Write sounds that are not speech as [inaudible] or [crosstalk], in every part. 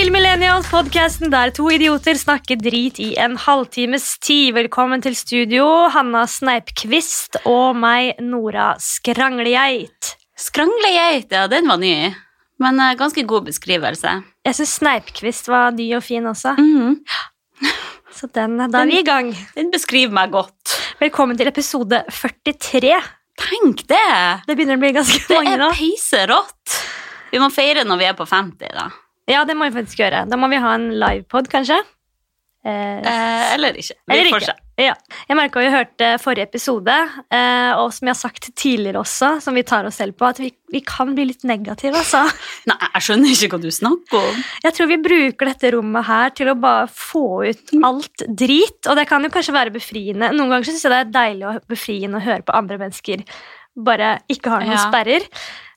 til Millennials, podkasten der to idioter snakker drit i en halvtimes tid. Velkommen til studio, Hanna Sneipquist og meg, Nora Skranglegeit. Skranglegeit, ja, den var ny. Men eh, ganske god beskrivelse. Jeg syns Sneipquist var ny og fin også, Mhm. så den, da er vi i gang. Den beskriver meg godt. Velkommen til episode 43. Tenk det! Det begynner å bli ganske Det mange er peiserått. Vi må feire når vi er på 50, da. Ja, det må vi faktisk gjøre. Da må vi ha en livepod, kanskje. Eh, Eh, eller ikke. Vi Eller får se. Ja. Jeg merka vi hørte forrige episode, eh, og som jeg har sagt tidligere også, som vi tar oss selv på, at vi, vi kan bli litt negative, altså. [laughs] Nei, jeg skjønner ikke hva du snakker om. Jeg tror vi bruker dette rommet her til å bare få ut alt drit, og det kan jo kanskje være befriende. Noen ganger syns jeg det er deilig og befriende å høre på andre mennesker bare ikke har noen Ja. sperrer.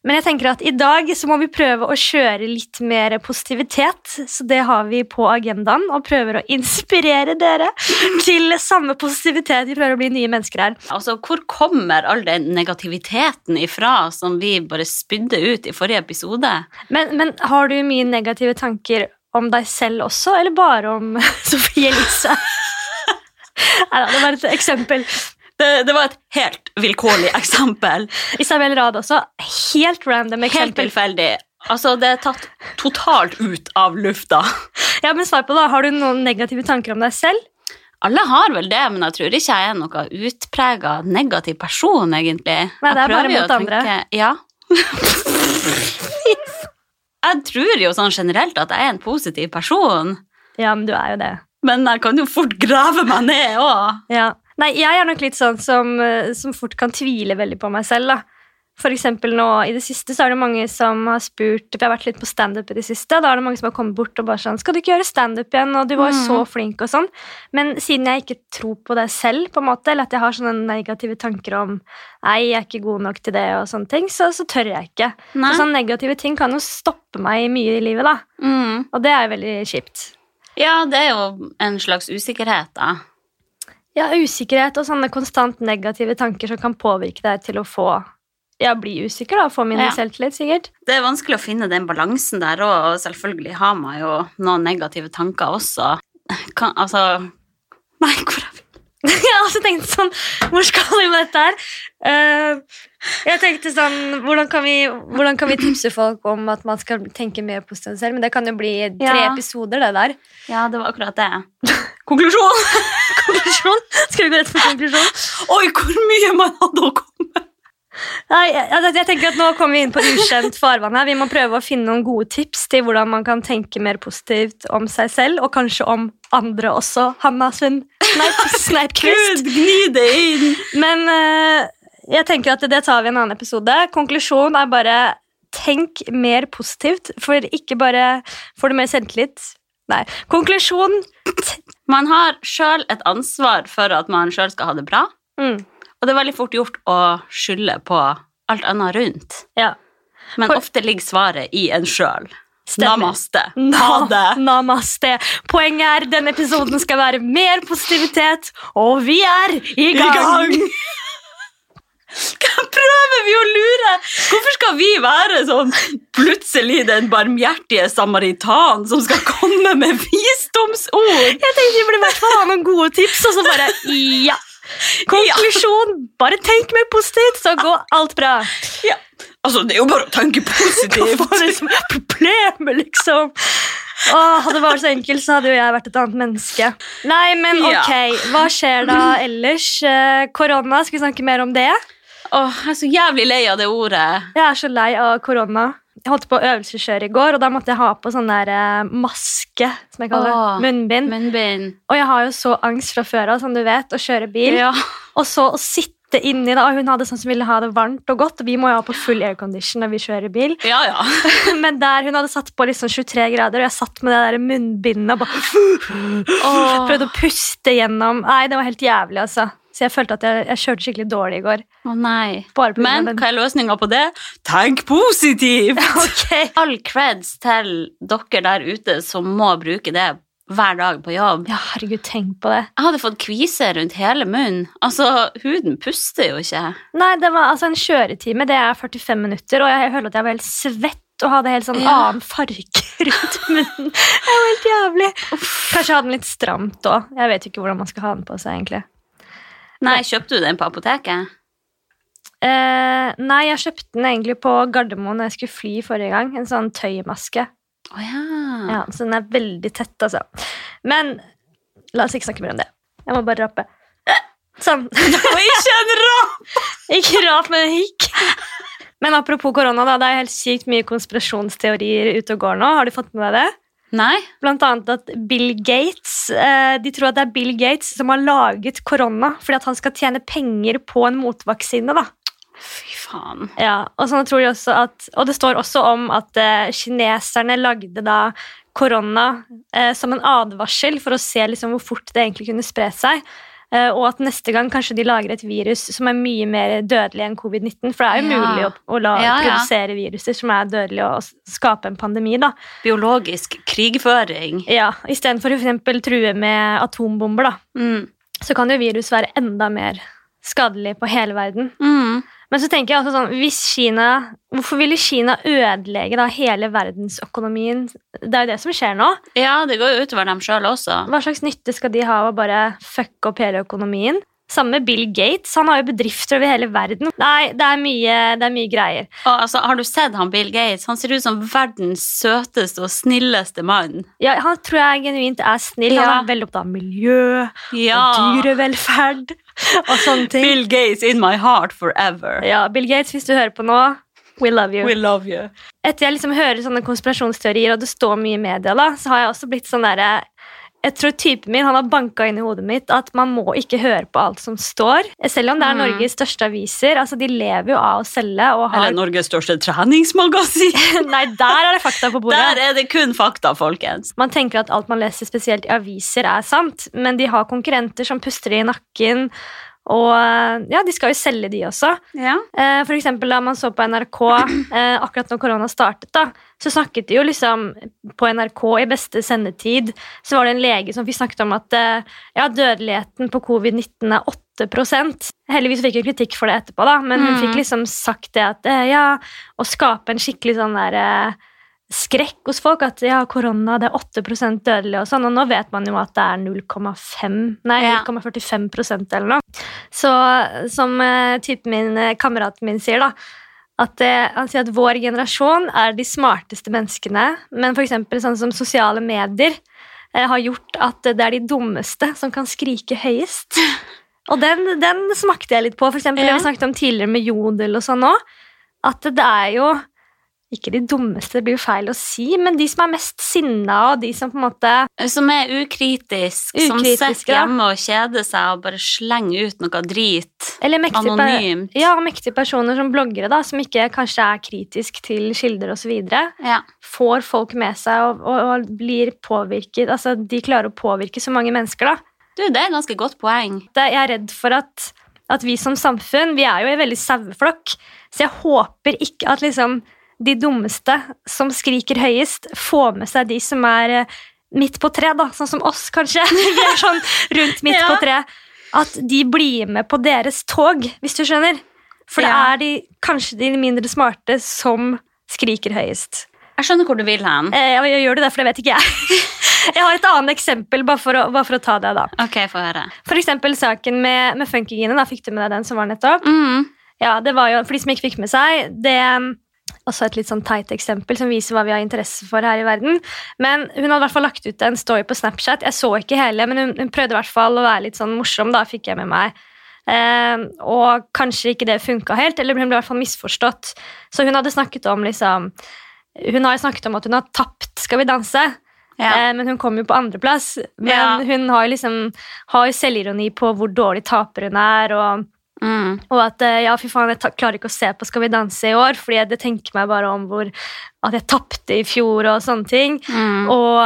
Men jeg tenker at i dag så må vi prøve å kjøre litt mer positivitet, så det har vi på agendaen, og prøver å inspirere dere til samme positivitet. Vi prøver å bli nye mennesker her. Altså, Hvor kommer all den negativiteten ifra som vi bare spydde ut i forrige episode? Men, men har du mye negative tanker om deg selv også, eller bare om [laughs] Sofie Elise? [laughs] Neida, det var et eksempel. Det, det var et helt vilkårlig eksempel. Isabel Rad også. Helt random eksempel. Helt tilfeldig. Altså, det er tatt totalt ut av lufta. Ja, men svar på da, Har du noen negative tanker om deg selv? Alle har vel det, men jeg tror ikke jeg er noe utprega negativ person, egentlig. Nei, det er bare mot andre. tenke- Ja. [laughs] jeg tror jo sånn generelt at jeg er en positiv person, Ja, men du er jo det. men jeg kan jo fort grave meg ned òg. Ja. Nei, jeg er nok litt sånn som, eh, som fort kan tvile veldig på meg selv. da. For eksempel nå i det siste så er det mange som har spurt For jeg har vært litt på standup i det siste. Da er det mange som har kommet bort og bare sånn 'Skal du ikke gjøre standup igjen?' Og du var Mm. så flink og sånn. Men siden jeg ikke tror på det selv, på en måte, eller at jeg har sånne negative tanker om 'Nei, jeg er ikke god nok til det', og sånne ting, så, så tør jeg ikke. Nei. Så sånne negative ting kan jo stoppe meg mye i livet, da. Mm. Og det er jo veldig kjipt. Ja, det er jo en slags usikkerhet, da. Ja, usikkerhet og sånne konstant negative tanker som kan påvirke deg til å få ja, bli usikker da, få mindre Ja. selvtillit, sikkert. Det er vanskelig å finne den balansen der òg, og selvfølgelig har man jo noen negative tanker også. Kan, altså [laughs] Nei, hvor er? [laughs] Jeg har også tenkt sånn, hvor skal vi med dette her? Uh, jeg tenkte sånn, hvordan kan, vi, hvordan kan vi tipse folk om at man skal tenke mer positivt selv? Men det kan jo bli tre Ja. episoder, det der. Ja, det var akkurat det. Konklusjon! [laughs] Konklusjon? Skal vi gå rett for konklusjon? Oi, hvor mye man hadde å komme Nei, jeg, jeg, jeg tenker at Nå kommer vi inn på ukjent farvann. her. Vi må prøve å finne noen gode tips til hvordan man kan tenke mer positivt om seg selv, og kanskje om andre også. Hanna Sund Sneipkvist. [laughs] Gud, gni det inn! Men uh, jeg tenker at det tar vi i en annen episode. Konklusjon er bare tenk mer positivt, for ikke bare får du mer selvtillit. Nei. Konklusjon Man har sjøl et ansvar for at man sjøl skal ha det bra, mm, og det er veldig fort gjort å skylde på alt annet rundt. Ja. Men For- ofte ligger svaret i en sjøl. Stemmer. Namaste. Na- Ha det. Namaste. Poenget er denne episoden skal være mer positivitet, og vi er i gang! [laughs] Hva prøver vi å lure? Hvorfor skal vi være sånn plutselig den barmhjertige samaritan som skal komme med visdomsord? Jeg tenkte vi burde i hvert fall ha noen gode tips, og så bare ja. [laughs] Konklusjon bare tenk mer positivt, så går alt bra. Ja. Altså, det er jo bare å tenke Hva er det som er problemet, liksom? Åh, hadde det vært så enkelt, så hadde jo jeg vært et annet menneske. Nei, men ok, hva skjer da [clears throat] ellers? Eh, Korona, skal vi snakke mer om det? Åh, jeg er så jævlig lei av det ordet. Jeg er så lei av korona. Jeg holdt på øvelseskjøre i går, og da måtte jeg ha på sånn der eh, maske, som jeg kaller det, Åh, munnbind. Munnbind. Og jeg har jo så angst fra før av, som du vet, å kjøre bil. Ja. Og så å sitte inni da, og hun hadde sånn som ville ha det varmt og godt, og vi må jo ha på full aircondition når vi kjører bil. ja, ja. [laughs] Men der hun hadde satt på liksom 23 grader, og jeg satt med det der munnbindet og bare Åh. prøvde å puste gjennom. Nei, det var helt jævlig, altså. Så jeg følte at jeg, jeg kjørte skikkelig dårlig i går. Å nei. Bare på Men hva er løsninga på det? Tenk positivt! [laughs] Ok. All creds til dere der ute som må bruke det hver dag på jobb. Ja, herregud, tenk på det. Jeg hadde fått kvise rundt hele munnen. Altså, huden puster jo ikke. Nei, det var altså en kjøretime. Det er 45 minutter, og jeg, jeg føler at jeg var helt svett og hadde helt sånn Ja. annen farge [laughs] rundt munnen. Det er jo helt jævlig. Kanskje ha den litt stramt òg. Jeg vet ikke hvordan man skal ha den på seg, egentlig. Nei, kjøpte du den på apoteket? Eh, nei, jeg kjøpte den egentlig på Gardermoen da jeg skulle fly forrige gang. En sånn tøymaske. Oh, ja. Ja, så den er veldig tett, altså. Men la oss ikke snakke mer om det. Jeg må bare rappe. Sånn. [laughs] Og ikke en rap! [laughs] Ikke rap, men hikk. Men apropos korona, da, det er helt sykt mye konspirasjonsteorier ute og går nå. Har du fått med deg det? Nei. Blant annet at Bill Gates eh, De tror at det er Bill Gates som har laget korona fordi at han skal tjene penger på en motvaksine. da. Fy faen. Ja, og sånn tror de også at Og det står også om at eh, kineserne lagde da korona eh, som en advarsel for å se liksom, hvor fort det egentlig kunne spre seg. Eh, og at neste gang kanskje de lager et virus som er mye mer dødelig enn covid-19. For det er jo Ja. mulig å, å la, Ja, ja. produsere viruser som er dødelige, og skape en pandemi. da. Biologisk krigføring. Ja, Istedenfor å true med atombomber, da, Mm. så kan jo virus være enda mer skadelig på hele verden. Mm. Men så tenker jeg også sånn, hvis Kina, Hvorfor ville Kina ødelegge da hele verdensøkonomien? Det er jo det som skjer nå. Ja, det går jo utover dem sjøl også. Hva slags nytte skal de ha av å bare fucke opp hele økonomien? Samme Bill Gates. Han har jo bedrifter over hele verden. Nei, det er mye, det er mye greier. Og, altså, har du sett han Bill Gates? Han ser ut som verdens søteste og snilleste mann. Ja, han tror jeg genuint er snill. Ja. Han er veldig opptatt av miljø Ja. og dyrevelferd og sånne ting. Bill Gates in my heart forever. Ja, Bill Gates, hvis du hører på nå, we love you. We love you. Etter jeg liksom hører sånne konspirasjonsteorier, og det står mye i media, da, så har jeg også blitt sånn derre jeg tror typen min han har banka inn i hodet mitt at man må ikke høre på alt som står. Selv om det er Mm. Norges største aviser. altså De lever jo av å selge. og har... Eller Norges største treningsmagasin. [laughs] Nei, der er det fakta på bordet. Der er det kun fakta, folkens. Man tenker at alt man leser spesielt i aviser, er sant, men de har konkurrenter som puster i nakken. Og ja, de skal jo selge, de også. Ja. Eh, For eksempel da man så på NRK eh, akkurat når korona startet, da, så snakket de jo liksom på NRK i beste sendetid, så var det en lege som fikk snakket om at eh, ja, dødeligheten på covid-19 er 8 Heldigvis fikk hun kritikk for det etterpå, da, men hun Mm. fikk liksom sagt det at eh, ja, å skape en skikkelig sånn der eh, skrekk hos folk at ja, korona det er 8% dødelig og sånn, og nå vet man jo at det er 0,5 Nei, 0,45% eller noe. Så som eh, typen min, eh, kameraten min sier, da, at det, han sier at vår generasjon er de smarteste menneskene, men eksempel sånn som sosiale medier eh, har gjort at det er de dummeste som kan skrike høyest. [laughs] Og den, den smakte jeg litt på, eksempel Ja. det vi snakket om tidligere med jodel og sånn òg. At det er jo ikke de dummeste, det blir jo feil å si, men de som er mest sinna, og de som på en måte Som er ukritisk, som Ukritiske, sitter hjemme og kjeder seg og bare slenger ut noe drit. Anonymt. ja, mektige personer som bloggere, da, som ikke kanskje er kritisk til kilder osv. Ja. Får folk med seg og, og, og blir påvirket. Altså, de klarer å påvirke så mange mennesker, da. Du, det er et ganske godt poeng. Det, jeg er redd for at, at vi som samfunn Vi er jo en veldig saueflokk, så jeg håper ikke at liksom de dummeste som skriker høyest, får med seg de som er eh, midt på tre, da, sånn som oss, kanskje. [laughs] Vi er sånn rundt midt Ja. på tre. At de blir med på deres tog, hvis du skjønner. For det Ja. er de, kanskje de mindre smarte som skriker høyest. Jeg skjønner hvor du vil hen. Eh, jeg, jeg gjør det, for det vet ikke jeg. [laughs] Jeg har et annet eksempel, bare for å, bare for å ta det. da. Ok, få høre. For eksempel saken med, med Funkygine. Fikk du med deg den som var nettopp? Mm. Ja, det var jo, For de som ikke fikk med seg, det også et litt sånn teit eksempel som viser hva vi har interesse for her i verden. Men hun hadde i hvert fall lagt ut en story på Snapchat. Jeg så ikke hele, men hun, hun prøvde i hvert fall å være litt sånn morsom. da, fikk jeg med meg. Eh, og kanskje ikke det funka helt, eller hun ble i hvert fall misforstått. Så hun hadde snakket om liksom Hun har snakket om at hun har tapt Skal vi danse. Ja. Eh, men hun kom jo på andreplass. Men Ja. hun har jo liksom har selvironi på hvor dårlig taper hun er. og Mm. og at eh, ja, fy faen, jeg klarer ikke å se på Skal vi danse i år, fordi det tenker meg bare om hvor at jeg tapte i fjor og sånne ting. Mm. Og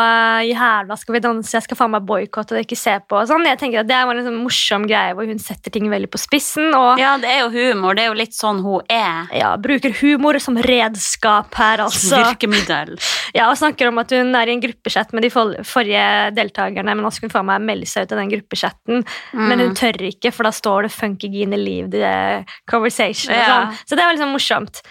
jævla Skal vi danse, jeg skal faen meg boikotte og ikke se på. og sånn. Jeg tenker at Det var en sånn morsom greie hvor hun setter ting veldig på spissen. Og ja. Det er jo humor. Det er jo litt sånn hun er. Ja, bruker humor som redskap her, altså. Virkemiddel. [laughs] Ja, Og snakker om at hun er i en gruppechat med de forrige deltakerne, men også kunne faen meg melde seg ut av den gruppechatten. Men hun Mm. tør ikke, for da står det 'Funkygine leave the conversation'. Ja. sånn. Så det var liksom morsomt.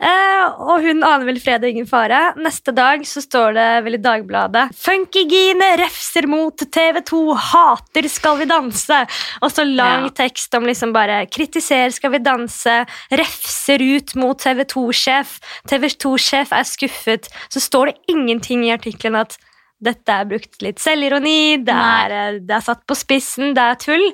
Eh, og hun aner vel fred og ingen fare. Neste dag så står det vel i Dagbladet Funkygine refser mot TV2, hater Skal vi danse. Og så lang Ja. tekst om liksom bare kritiserer Skal vi danse, refser ut mot TV2-sjef. TV2-sjef er skuffet. Så står det ingenting i artikkelen at dette er brukt litt selvironi, det er, eh, det er satt på spissen, det er tull.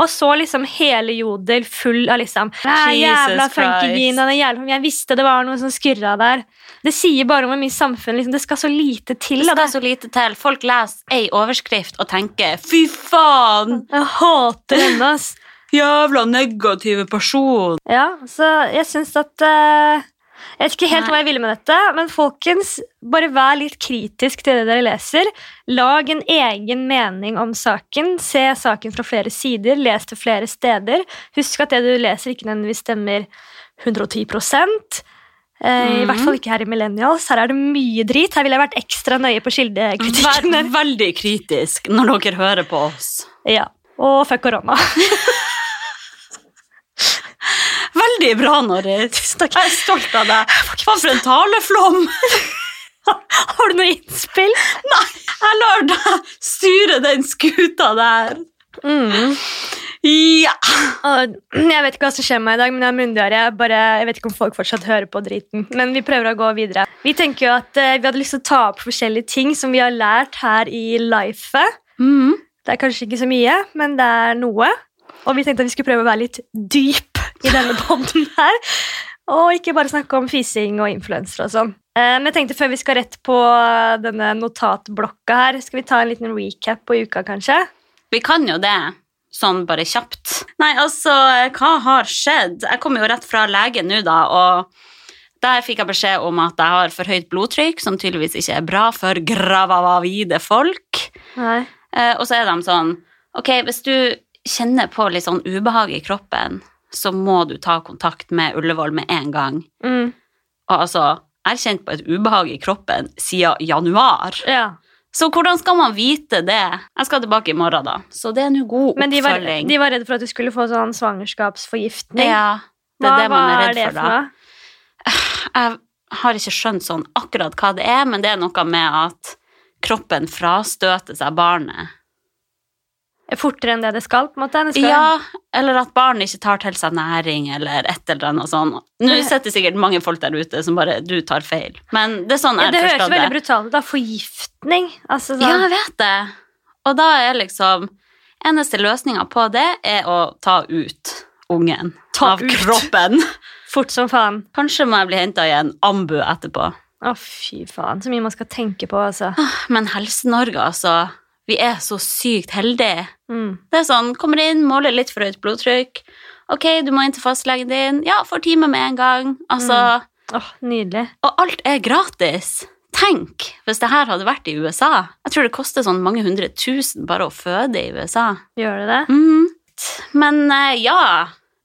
Og så liksom hele Jodel full av liksom «Nei, Jævla funkygina, Jeg visste det var noe som skurra der. Det sier bare om hvor mye samfunn liksom, Det skal så lite til. Det skal så lite til. Folk leser ei overskrift og tenker 'fy faen, Jeg hater henne, ass. [laughs] jævla negative person'. Ja, så jeg syns at eh, Jeg vet ikke helt Nei. hva jeg ville med dette, men folkens, bare vær litt kritisk til det dere leser. Lag en egen mening om saken. Se saken fra flere sider, les det flere steder. Husk at det du leser, ikke nødvendigvis stemmer 110 eh, I Mhm. hvert fall ikke her i Millennials. Her er det mye drit. Her ville jeg vært ekstra nøye på kildekritikken. Vær veldig kritisk når dere hører på oss. Ja. Og fuck korona. [laughs] Veldig bra, Norris. [laughs] Takk. Jeg er stolt av deg. Faen for en taleflom. [laughs] Har du noe innspill? Nei, Jeg lar deg styre den skuta der. Mm. Ja. Jeg vet ikke hva som skjer med meg i dag, men jeg er myndigere. Jeg, bare, jeg vet ikke om folk fortsatt hører på driten. Men vi prøver å gå videre. Vi tenker jo at eh, vi hadde lyst til å ta opp forskjellige ting som vi har lært her i lifet. Mm. Det er kanskje ikke så mye, men det er noe. Og vi tenkte at vi skulle prøve å være litt dyp i denne podden her. Og ikke bare snakke om fising og influensere og sånn. Eh, Men jeg tenkte før vi skal rett på denne notatblokka her, skal vi ta en liten recap på uka, kanskje? Vi kan jo det, sånn bare kjapt. Nei, altså, hva har skjedd? Jeg kommer jo rett fra legen nå, da, og der fikk jeg beskjed om at jeg har for høyt blodtrykk, som tydeligvis ikke er bra for gravavide folk. Nei. Eh, og så er de sånn Ok, hvis du kjenner på litt sånn ubehag i kroppen, så må du ta kontakt med Ullevål med en gang. Mm. Og altså, jeg har kjent på et ubehag i kroppen siden januar. Ja. Så hvordan skal man vite det? Jeg skal tilbake i morgen, da. Så det er nå god Men de var, oppfølging. de var redde for at du skulle få sånn svangerskapsforgiftning. Ja, det hva er det man er hva redd det for, da. Jeg har ikke skjønt sånn akkurat hva det er, men det er noe med at kroppen frastøter seg barnet. Fortere enn det det skal? på en måte? Skal, Ja, eller at barn ikke tar til seg næring, eller et eller annet sånt. Nå sitter sikkert mange folk der ute som bare Du tar feil. Men det er sånn Ja, forstår det høres veldig brutalt ut. Forgiftning. Altså, sånn. Ja, jeg vet det. Og da er liksom Eneste løsninga på det er å ta ut ungen Ta av ut. kroppen. [laughs] Fort som faen. Kanskje må jeg bli henta i en ambu etterpå. Å, fy faen. Så mye man skal tenke på, altså. Men Helse-Norge, altså. Vi er så sykt heldige. Mm. Det er sånn, kommer inn, måler litt for høyt blodtrykk. Ok, du må inn til fastlegen din. Ja, får time med en gang. Altså, Åh, nydelig. Og alt er gratis. Tenk hvis det her hadde vært i USA. Jeg tror det koster sånn mange hundre tusen bare å føde i USA. Gjør det det? Mm. Men eh, ja,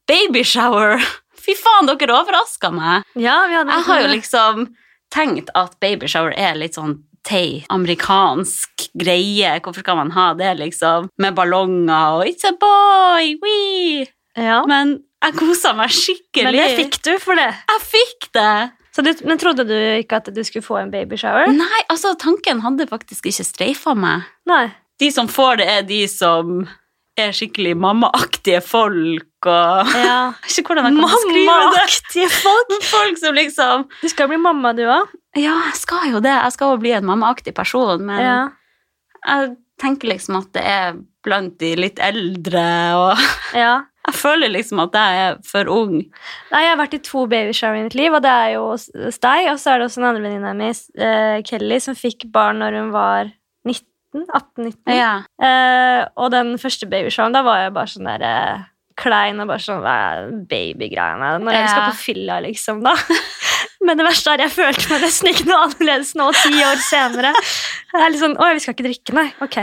babyshower. [laughs] Fy faen, dere overraska meg. Ja, vi hadde Jeg har jo liksom tenkt at babyshower er litt sånn teit, amerikansk greie. Hvorfor skal man ha det, liksom? Med ballonger og 'it's a boy', wee. ja. Men jeg kosa meg skikkelig. Men det fikk du for det. Jeg fikk det! Så du, men trodde du ikke at du skulle få en babyshower? Nei, altså, tanken hadde faktisk ikke streifa meg. Nei. De som får det, er de som er skikkelig mammaaktige folk og Ja. [laughs] Ikke hvordan jeg kan beskrive det. Mammaaktige folk! [laughs] Folk som liksom Du skal bli mamma, du òg. Ja, jeg skal jo det. Jeg skal jo bli en mammaaktig person, men Ja. jeg tenker liksom at det er blant de litt eldre, og [laughs] ja. jeg føler liksom at jeg er for ung. Nei, Jeg har vært i to babyshower i mitt liv, og det er jo hos deg. Og så er det også en andre venninne av meg, eh, Kelly, som fikk barn når hun var 19. 18-19. Ja. Eh, og den første babyshoweren, da var jeg bare sånn der eh, klein og bare sånn babygreiene? Når jeg skal på fylla, liksom, da. [laughs] Men det verste er jeg følte meg nesten ikke noe annerledes nå, ti år senere. Jeg er litt sånn, Å, vi skal ikke drikke, nei. Ok.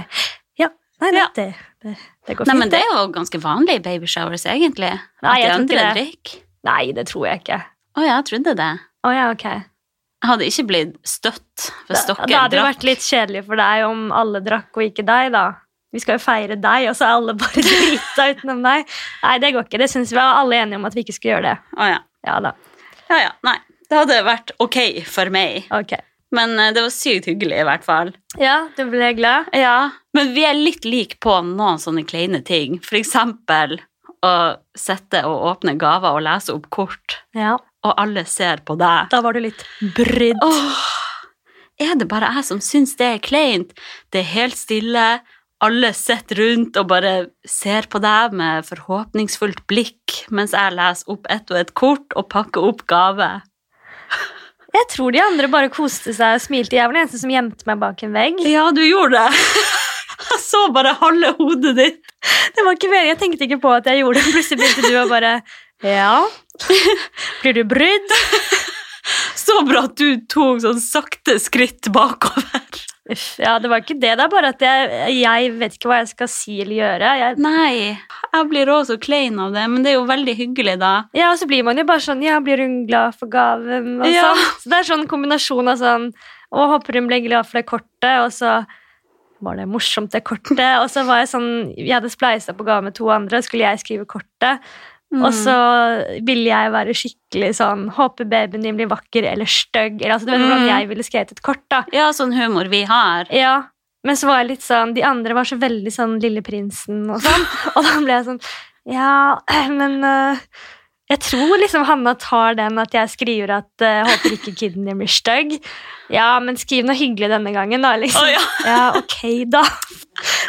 Ja. Nei, nei Ja. det, det, det går Nei, men det er jo ganske vanlig i babyshowers, egentlig. Nei, jeg tror ikke det. Nei, det tror jeg ikke. Å ja, jeg trodde det. Å ja, ok. Jeg hadde ikke blitt støtt hvis dere drakk. da hadde det vært litt kjedelig for deg om alle drakk og ikke deg, da. Vi skal jo feire deg, og så er alle bare [laughs] drita utenom deg. Nei, det går ikke. Det syns vi var alle enige om at vi ikke skulle gjøre det. Å ja. Ja da. Ja, ja. Nei. Det hadde vært ok for meg. Ok. Men eh, det var sykt hyggelig, i hvert fall. Ja, du ble glad? Ja, Men vi er litt like på noen sånne kleine ting. For eksempel å sitte og åpne gaver og lese opp kort, Ja. og alle ser på deg. Da var du litt brydd. Åh, er det bare jeg som syns det er kleint? Det er helt stille. Alle sitter rundt og bare ser på deg med forhåpningsfullt blikk mens jeg leser opp ett og ett kort og pakker opp gave. Jeg tror de andre bare koste seg og smilte. Jeg var den eneste som gjemte meg bak en vegg. Ja, du gjorde det. [laughs] Jeg så bare halve hodet ditt. Det var ikke meningen. Jeg tenkte ikke på at jeg gjorde det. Plutselig begynte du å bare Ja. Blir du brydd? [laughs] Så bra at du tok sånn sakte skritt bakover. Uff, ja, det var ikke det. Det er bare at jeg, jeg vet ikke hva jeg skal si eller gjøre. Jeg, Nei, jeg blir også klein av det, men det er jo veldig hyggelig, da. ja, og så blir man jo bare sånn Ja, blir hun glad for gaven? Og Ja. sånn. Så det er sånn kombinasjon av sånn Å, håper hun ble glad for det kortet, og så var det morsomt, det kortet. Og så var jeg sånn Jeg hadde spleisa på gave med to andre, skulle jeg skrive kortet. Og så ville jeg være skikkelig sånn Håper babyen din blir vakker eller stygg. Eller, altså, du vet hvordan Mm. jeg ville skrevet et kort, da. Ja, sånn humor vi har. Ja, men så var jeg litt sånn De andre var så veldig sånn Lille prinsen og sånn. [laughs] Og da ble jeg sånn Ja, men øh, Jeg tror liksom Hanna tar den at jeg skriver at uh, håper ikke kiden din blir stygg. Ja, men skriv noe hyggelig denne gangen, da. liksom. Oh, ja. [laughs] ja, ok, da.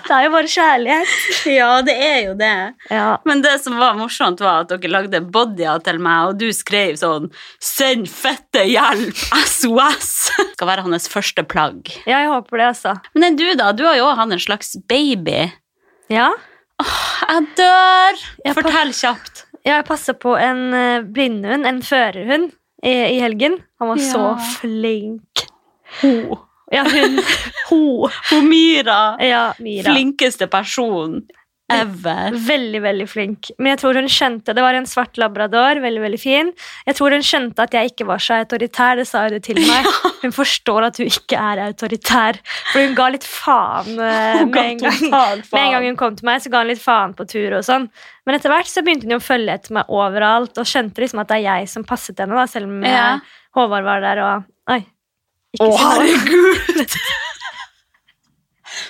Det er jo bare kjærlighet. Ja, det er jo det. Ja. Men det som var morsomt, var at dere lagde bodyer til meg, og du skrev sånn 'Send fette hjelp! SOS!' skal være hans første plagg. ja, jeg håper det, altså. Men du, da? Du har jo òg hatt en slags baby. Ja, Åh, Jeg dør! Jeg Fortell kjapt. Jeg passa på en øh, blindhund, en førerhund, i, i helgen. Han var så flink. Ho. Ja, hun [laughs] Ho. Ho Myra. Ja, Myra. Flinkeste person ever. Veldig, veldig flink. Men jeg tror hun skjønte Det var en svart labrador, veldig, veldig fin. Jeg tror hun skjønte at jeg ikke var så autoritær. Det sa hun til meg. [laughs] Hun forstår at du ikke er autoritær. For hun ga litt faen eh, [laughs] med en gang. Med en gang hun kom til meg, så ga hun litt faen på tur og sånn. Men etter hvert så begynte hun jo å følge etter meg overalt og skjønte liksom at det er jeg som passet henne, da, selv om Ja. eh, Håvard var der og Oi. Ikke å, herregud! [laughs]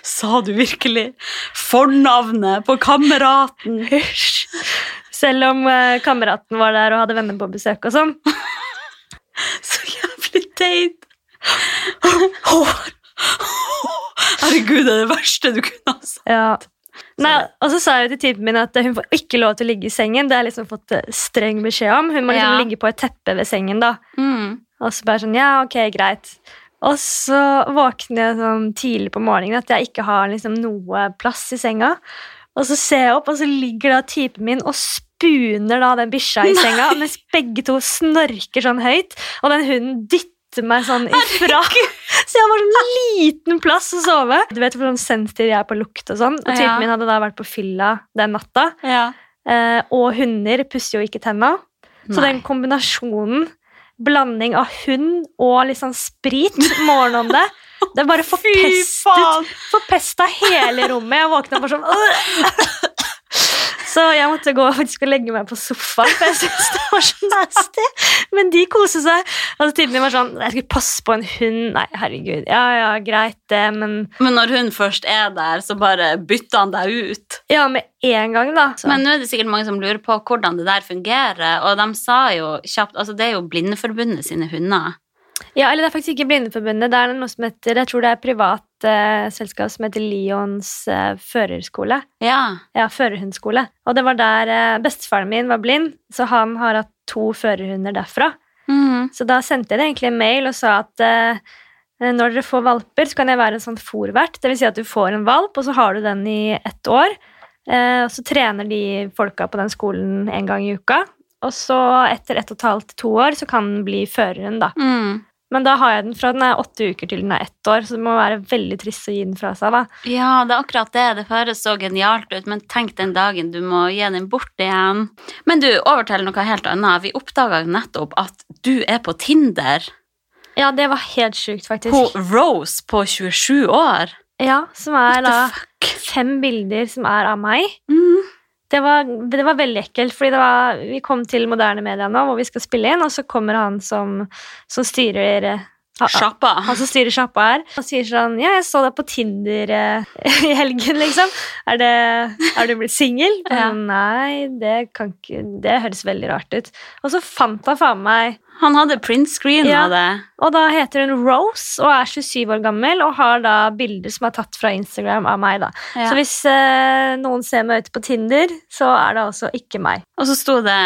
Sa du virkelig fornavnet på kameraten? Hysj. Selv om eh, kameraten var der og hadde venner på besøk og sånn. [laughs] Så jævlig teit. [laughs] Herregud, det er det verste du kunne ha sagt. Ja. Nei, og så sa jeg til typen min at hun får ikke lov til å ligge i sengen. Det har jeg liksom fått eh, streng beskjed om. Hun må liksom Ja. ligge på et teppe ved sengen. da. Mm. Og så bare sånn, ja, ok, greit. Og så våkner jeg sånn tidlig på morgenen at jeg ikke har liksom noe plass i senga. Og så ser jeg opp, og så ligger da typen min og spuner da den bikkja i senga, mens begge to snorker sånn høyt, og den hunden dytter meg sånn ifra. [laughs] Så jeg har sånn liten plass å sove. Du vet hvor sånn sensitiv jeg er på lukt og sånn. Og typen Ja. min hadde da vært på fylla den natta. Ja. Eh, og hunder pusser jo ikke tenna. Så den kombinasjonen, blanding av hund og litt sånn sprit [laughs] morgenen om det, det bare forpestet, forpesta hele rommet. Jeg våkna bare sånn! [laughs] Så jeg måtte gå faktisk og legge meg på sofaen, for jeg syntes det var så nasty. Men de koser seg. Altså, min var sånn Jeg skulle passe på en hund. Nei, herregud. Ja, ja, greit, det, men Men når hun først er der, så bare bytter han deg ut. Ja, med en gang, da. Så. Men nå er det sikkert mange som lurer på hvordan det der fungerer, og de sa jo kjapt Altså, det er jo Blindeforbundet sine hunder. Ja, eller det er faktisk ikke Blindeforbundet. Det er noe som heter, jeg tror det er privat eh, selskap som heter Lions eh, førerskole. Ja. Ja, førerhundskole. Og det var der eh, bestefaren min var blind, så han har hatt to førerhunder derfra. Mhm. Så da sendte jeg det egentlig en mail og sa at eh, når dere får valper, så kan jeg være en sånn fòrvert. Det vil si at du får en valp, og så har du den i ett år. Eh, og så trener de folka på den skolen en gang i uka. Og så etter ett og et halvt to år så kan den bli førerhund, da. Mm. Men da har jeg den fra den er åtte uker til den er ett år, så det må være veldig trist å gi den fra seg. da. Ja, det er akkurat det. Det høres så genialt ut, men tenk den dagen du må gi den bort igjen. Men du, over til noe helt annet. Vi oppdaga nettopp at du er på Tinder. Ja, det var helt sjukt, faktisk. På Rose på 27 år. Ja, Som er da fem bilder som er av meg. Mm. Det var, det var veldig ekkelt, fordi var, vi kom til moderne media nå, hvor vi skal spille inn, og så kommer han som, som styrer Sjappa. han som styrer sjappa her, og sier sånn Ja, jeg så deg på Tinder eh, [laughs] i helgen, liksom. Er, det, er du blitt singel? [laughs] Ja. Nei, det kan ikke Det høres veldig rart ut. Og så fant han faen meg Han hadde print screen Ja. av det. Og da heter hun Rose og er 27 år gammel og har da bilder som er tatt fra Instagram av meg. da. Ja. Så hvis eh, noen ser meg ute på Tinder, så er det altså ikke meg. Og så sto det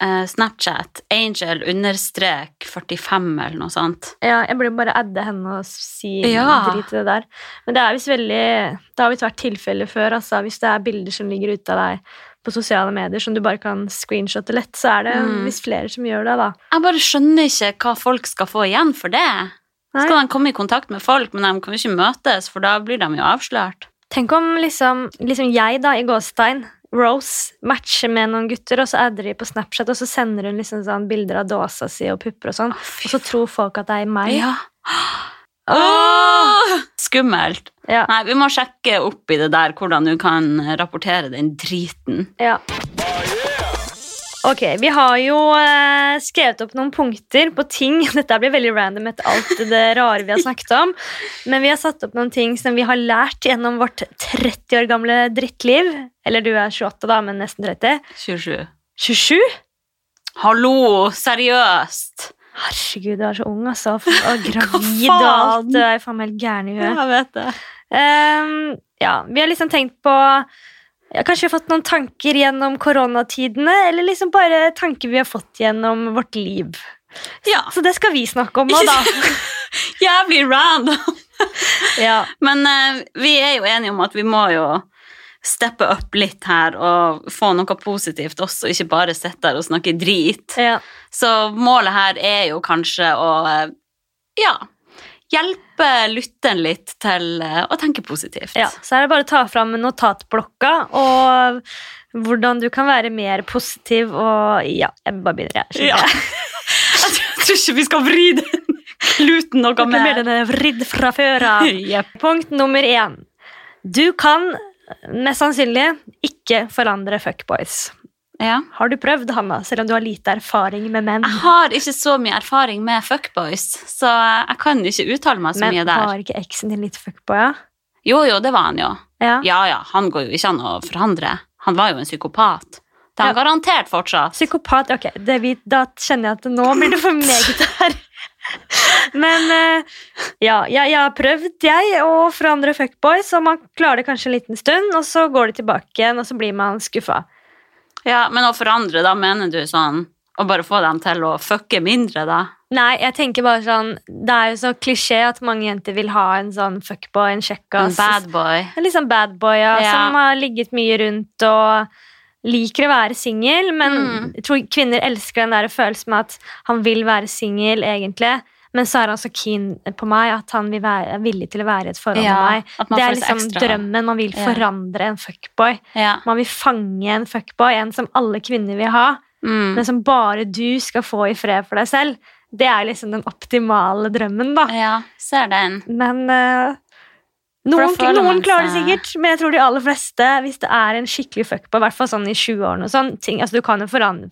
Snapchat angel understrek 45 eller noe sånt. Ja, jeg burde bare adde henne og si Ja. drit i det der. Men det er visst veldig Det har visst vært tilfeller før, altså. Hvis det er bilder som ligger ute av deg på sosiale medier som du bare kan screenshotte lett, så er det Mm. visst flere som gjør det, da. Jeg bare skjønner ikke hva folk skal få igjen for det. Nei. Skal de komme i kontakt med folk, men de kan jo ikke møtes, for da blir de jo avslørt. Tenk om liksom, liksom jeg, da, i gåstein, Rose, matcher med noen gutter, og så adder de på Snapchat, og så sender hun liksom sånn bilder av dåsa si og pupper og sånn, og så tror folk at det er meg. Ja. Oh! Skummelt. Ja. Nei, vi må sjekke opp i det der hvordan du kan rapportere den driten. Ja. Ok, vi har jo eh, skrevet opp noen punkter på ting [laughs] Dette blir veldig random etter alt det rare vi har snakket om. Men vi har satt opp noen ting som vi har lært gjennom vårt 30 år gamle drittliv. Eller du er 28, da, men nesten 30. 27. 27? Hallo, seriøst! Herregud, du er så ung, altså. Og [laughs] gravid og alt. Du er faen meg helt gæren i huet. Jeg vet det. Um, ja, vi har liksom tenkt på Kanskje vi har fått noen tanker gjennom koronatidene, eller liksom bare tanker vi har fått gjennom vårt liv. Ja. Så det skal vi snakke om nå, da. [laughs] Jævlig random. [laughs] ja. Men uh, vi er jo enige om at vi må jo steppe opp litt her og få noe positivt også, ikke bare sitte her og snakke drit. Ja. Så målet her er jo kanskje å uh, ja, hjelpe lytteren litt til eh, å tenke positivt. ja. Så er det bare å ta fram notatblokka og hvordan du kan være mer positiv og Ja, jeg bare begynner, jeg. Ja. jeg. [laughs] Jeg tror ikke vi skal vri den kluten noe mer. Mer den er vridd fra før av. [laughs] Yep. Punkt nummer én. Du kan mest sannsynlig ikke forandre fuckboys. Ja. Har du prøvd, Hanna, selv om du har lite erfaring med menn? Jeg har ikke så mye erfaring med fuckboys, så jeg kan ikke uttale meg så Men mye der. Men var ikke eksen din litt fuckboy? Ja? Jo, jo, det var han jo. ja. Ja, ja, han går jo ikke an å forandre. Han var jo en psykopat. Det er han Ja. garantert fortsatt. Psykopat, ok, det vi, da kjenner jeg at nå blir det for meget her. Men eh, ja, jeg, jeg har prøvd jeg å forandre fuckboys, og man klarer det kanskje en liten stund, og så går det tilbake igjen, og så blir man skuffa. Ja, Men å forandre, da mener du sånn å bare få dem til å fucke mindre, da? Nei, jeg tenker bare sånn Det er jo så klisjé at mange jenter vil ha en sånn fuckboy, en En kjekkas. bad boy. En litt sånn bad boy, ja, Ja. som har ligget mye rundt og liker å være singel, men Mm. jeg tror kvinner elsker den der følelsen med at han vil være singel, egentlig. Men så er han så keen på meg at han vil være, er villig til å være i et forhold Ja, med meg. Det er liksom ekstra. drømmen. Man vil forandre en fuckboy. Ja. Man vil fange en fuckboy, en som alle kvinner vil ha, Mm. men som bare du skal få i fred for deg selv. Det er liksom den optimale drømmen, da. ja, ser den. Men uh, noen, noen klarer det sikkert, men jeg tror de aller fleste, hvis det er en skikkelig fuckboy, i hvert fall sånn i 20-årene og sånn ting, altså du kan jo forandre,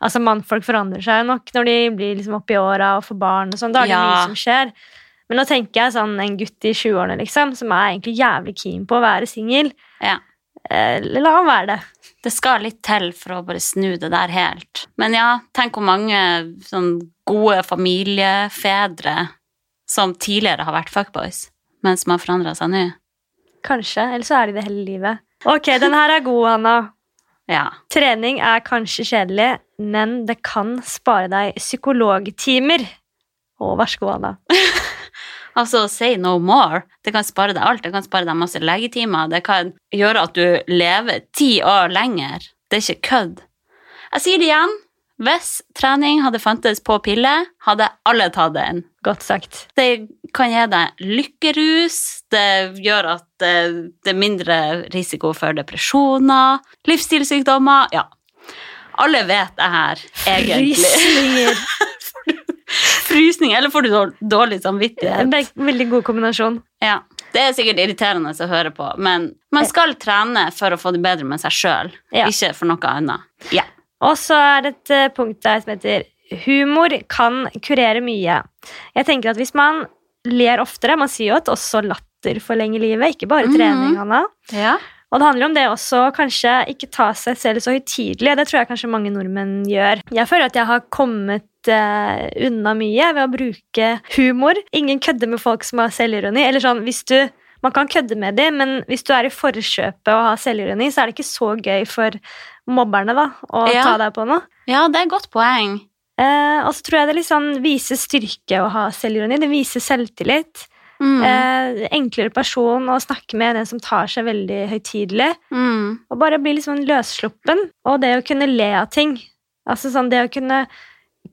altså Mannfolk forandrer seg nok når de blir liksom oppi åra og får barn og sånn. Da er det Ja. mye som skjer. Men nå tenker jeg sånn en gutt i 20-årene liksom, som er egentlig jævlig keen på å være singel. Ja. Eh, la han være det. Det skal litt til for å bare snu det der helt. Men ja, tenk hvor mange sånn gode familiefedre som tidligere har vært fuckboys, men som har forandra seg nå. Kanskje. Eller så er de det hele livet. Ok, den her er god, Hanna. [laughs] Ja. Trening er kanskje kjedelig, men det kan spare deg psykologtimer. Å, vær så god, Anna. [laughs] Altså, say no more. Det kan spare deg alt. Det kan spare deg masse legetimer. Det kan gjøre at du lever ti år lenger. Det er ikke kødd. Jeg sier det igjen. Hvis trening hadde fantes på pille, hadde alle tatt den. Godt sagt. Det kan gi deg lykkerus, det gjør at det, er mindre risiko for depresjoner, livsstilssykdommer, ja. Alle vet det her, egentlig. Frysninger. [laughs] Frysning, eller får du dårlig samvittighet? Det er en veldig god kombinasjon. Ja. Det er sikkert irriterende å høre på, men man skal trene for å få det bedre med seg sjøl, Ja. ikke for noe annet. Ja. Og så er det et eh, punkt der som heter humor kan kurere mye. Jeg tenker at hvis man ler oftere Man sier jo at også latter forlenger livet, ikke bare Mhm. trening, Hanna. ja. Og det handler om det også kanskje ikke ta seg selv så høytidelig. Det tror jeg kanskje mange nordmenn gjør. Jeg føler at jeg har kommet uh, unna mye ved å bruke humor. Ingen kødder med folk som har selvironi. Eller sånn, hvis du man kan kødde med dem, men hvis du er i forkjøpet og har selvironi, så er det ikke så gøy for mobberne da, å Ja. ta deg på noe. ja, det er et godt poeng. Eh, og så tror jeg det liksom viser styrke å ha selvironi. Det viser selvtillit. Mm. Eh, enklere person å snakke med enn en som tar seg veldig høytidelig. Mm. Og bare bli sånn løssluppen. Og det å kunne le av ting. Altså sånn det å kunne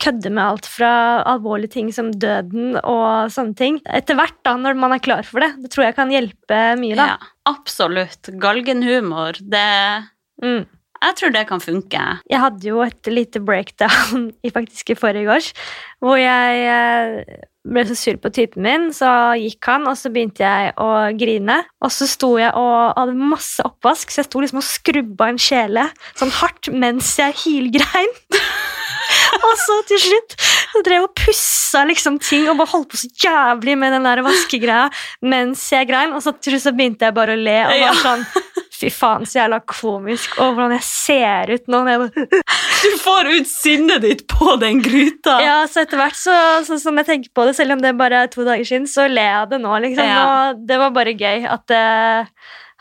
kødde med alt fra alvorlige ting som døden og sånne ting. Etter hvert, da, når man er klar for det. Det tror jeg kan hjelpe mye, da. Ja, absolutt. Galgenhumor, det Mm. Jeg tror det kan funke. Jeg hadde jo et lite breakdown [laughs] i faktisk i forrige års, hvor jeg eh, ble så sur på typen min, så gikk han, og så begynte jeg å grine. Og så sto jeg og hadde masse oppvask, så jeg sto liksom og skrubba en kjele sånn hardt mens jeg hylgrein. [laughs] og så til slutt så drev og pussa liksom ting og bare holdt på så jævlig med den der vaskegreia mens jeg grein, og så til slutt så begynte jeg bare å le. og var sånn, Fy faen, så jævla komisk, og hvordan jeg ser ut nå. når jeg bare Du får ut sinnet ditt på den gryta! Ja, så etter hvert, så, så, som jeg tenker på det, selv om det bare er to dager siden, så ler jeg av det nå, liksom. Ja. Og det var bare gøy at jeg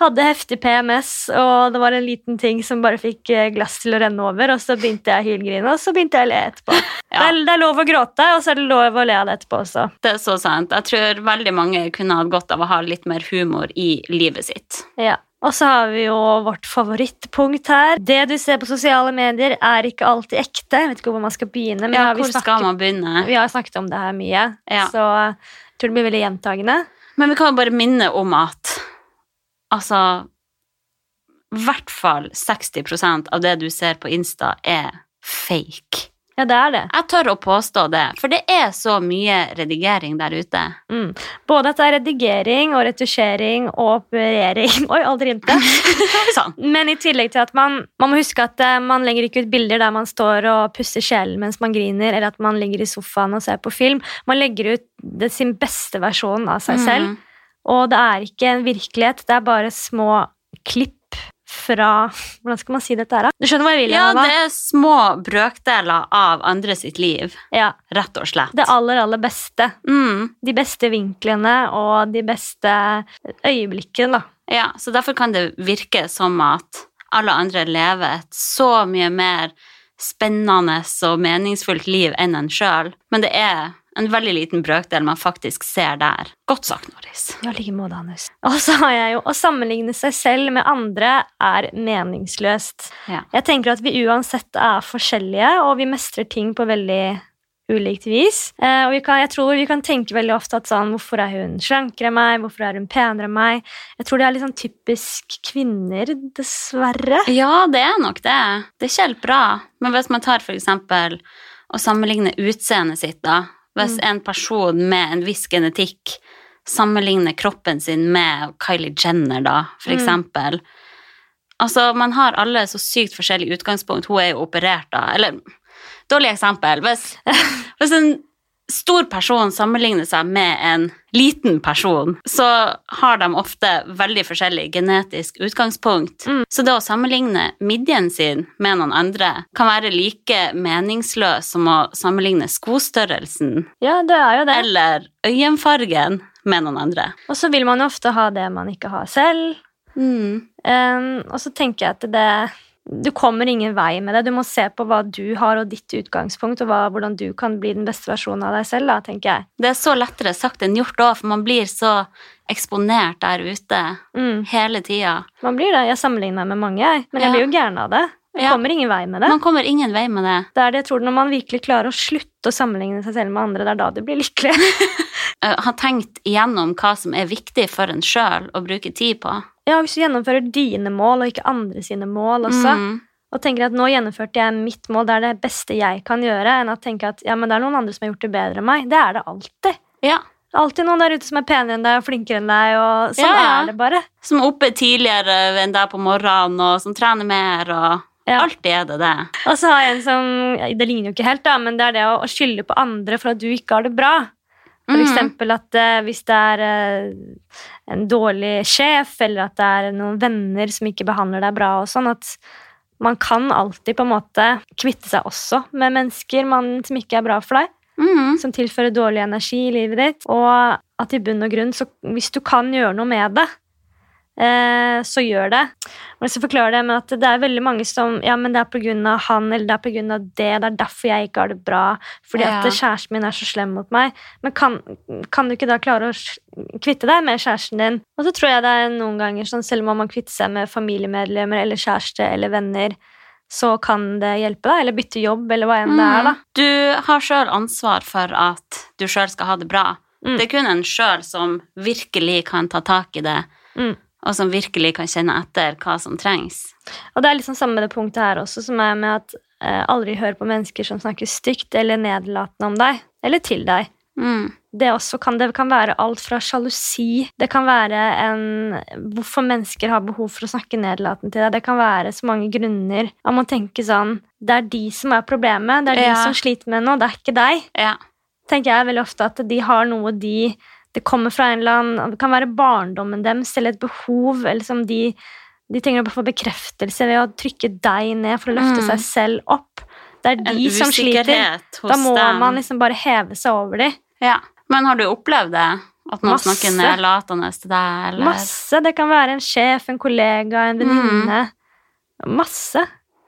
hadde heftig PMS, og det var en liten ting som bare fikk eh, glass til å renne over, og så begynte jeg å hylgrine, og så begynte jeg å le etterpå. Det, er, det er lov å gråte, og så er det lov å le av det etterpå også. Det er så sant. Jeg tror veldig mange kunne hatt godt av å ha litt mer humor i livet sitt. Ja. Og så har vi jo vårt favorittpunkt her. Det du ser på sosiale medier, er ikke alltid ekte. Jeg vet ikke hvor man skal begynne, men Ja, hvor vi, skal man begynne? vi har snakket om det her mye, Ja. så jeg tror det blir veldig gjentagende. Men vi kan jo bare minne om at altså I hvert fall 60% av det du ser på Insta, er fake. Ja, det er det. Jeg tør å påstå det, for det er så mye redigering der ute. Mm. Både at det er redigering og retusjering og operering [laughs] Oi, aldri rimte. [laughs] sånn. Men i tillegg til at man, man må huske at eh, man legger ikke ut bilder der man står og pusser sjelen mens man griner, eller at man ligger i sofaen og ser på film. Man legger ut det, sin beste versjon av seg selv. Mm. Og det er ikke en virkelighet, det er bare små klipp fra Hvordan skal man si dette her, da? Du skjønner hva jeg vil? Ja, Eva? det er små brøkdeler av andre sitt liv, ja, rett og slett. det aller, aller beste. Mm. De beste vinklene og de beste øyeblikkene, da. Ja, så derfor kan det virke som at alle andre lever et så mye mer spennende og meningsfullt liv enn en sjøl, men det er en veldig liten brøkdel man faktisk ser der. Godt sagt, Norris. Ja, like måte, Anders. Og så har jeg jo Å sammenligne seg selv med andre er meningsløst. Ja. Jeg tenker at vi uansett er forskjellige, og vi mestrer ting på veldig ulikt vis. Eh, og vi kan, jeg tror vi kan tenke veldig ofte at sånn Hvorfor er hun slankere enn meg? Hvorfor er hun penere enn meg? Jeg tror det er litt sånn typisk kvinner, dessverre. Ja, det er nok det. Det er ikke helt bra. Men hvis man tar for eksempel å sammenligne utseendet sitt, da. Hvis en person med en viss genetikk sammenligner kroppen sin med Kylie Jenner, da, for Mm. eksempel. Altså, man har alle så sykt forskjellig utgangspunkt. Hun er jo operert, da. Eller, dårlig eksempel. Hvis, [laughs] hvis en stor person sammenligner seg med en liten person, så har de ofte veldig forskjellig genetisk utgangspunkt. Mm. Så det å sammenligne midjen sin med noen andre kan være like meningsløs som å sammenligne skostørrelsen Ja, det er jo det. eller øyenfargen med noen andre. Og så vil man ofte ha det man ikke har selv. Mm. Um, og så tenker jeg at det du kommer ingen vei med det. Du må se på hva du har og ditt utgangspunkt, og hva, hvordan du kan bli den beste versjonen av deg selv. Da, tenker jeg. Det er så lettere sagt enn gjort òg, for man blir så eksponert der ute Mm. hele tida. Man blir det. Jeg sammenligner meg med mange, men jeg Ja. blir jo gæren av det. Jeg Ja. kommer ingen vei med det. Man kommer ingen vei med det. Det er det jeg tror Når man virkelig klarer å slutte å sammenligne seg selv med andre, det er da du blir lykkelig. [laughs] Ha tenkt igjennom hva som er viktig for en sjøl å bruke tid på. Ja, Hvis du gjennomfører dine mål, og ikke andre sine mål også, Mm. og tenker at nå gjennomførte jeg mitt mål, det er det beste jeg kan gjøre, enn å tenke at ja, men det er noen andre som har gjort det bedre enn meg. Det er det alltid. Ja. Det er Alltid noen der ute som er penere enn deg og flinkere enn deg, og sånn Ja, ja. er det bare. Som er oppe tidligere enn deg på morgenen, og som trener mer, og Ja. alltid er det det. Og så har jeg en som Det ligner jo ikke helt, da, men det er det å, å skylde på andre for at du ikke har det bra. For Mhm. eksempel at uh, hvis det er uh, en dårlig sjef, eller at det er noen venner som ikke behandler deg bra, og sånn, at man kan alltid på en måte kvitte seg også med mennesker man, som ikke er bra for deg, Mm. som tilfører dårlig energi i livet ditt, og at i bunn og grunn, så hvis du kan gjøre noe med det, så gjør det. Og så forklarer forklare det med at det er veldig mange som Ja, men det er av han, eller det er på grunn av det, det er derfor jeg ikke har det bra, fordi Ja. at kjæresten min er så slem mot meg. Men kan, kan du ikke da klare å kvitte deg med kjæresten din? Og så tror jeg det er noen ganger sånn, selv om man kvitter seg med familiemedlemmer eller kjæreste eller venner, så kan det hjelpe deg, eller bytte jobb, eller hva enn det er, da. Mm. Du har sjøl ansvar for at du sjøl skal ha det bra. Mm. Det er kun en sjøl som virkelig kan ta tak i det, Mm. Og som virkelig kan kjenne etter hva som trengs. Og det er liksom samme med det punktet her også, som er med at eh, aldri hør på mennesker som snakker stygt eller nedlatende om deg, eller til deg. Mm. Det, også kan, det kan være alt fra sjalusi Det kan være en Hvorfor mennesker har behov for å snakke nedlatende til deg. Det kan være så mange grunner. Man må tenke sånn Det er de som er problemet. Det er de som sliter med noe. Det er ikke deg. Ja. tenker jeg veldig ofte at de har noe de Det kommer fra en eller annen Det kan være barndommen deres eller et behov. eller som de, de trenger å få bekreftelse ved å trykke deg ned for å løfte Mm. seg selv opp. Det er de som sliter. Da må dem. man liksom bare heve seg over dem. Ja. Men har du opplevd det? At noen Masse. snakker nedlatende til deg? Eller? Masse. Det kan være en sjef, en kollega, en venninne. Masse.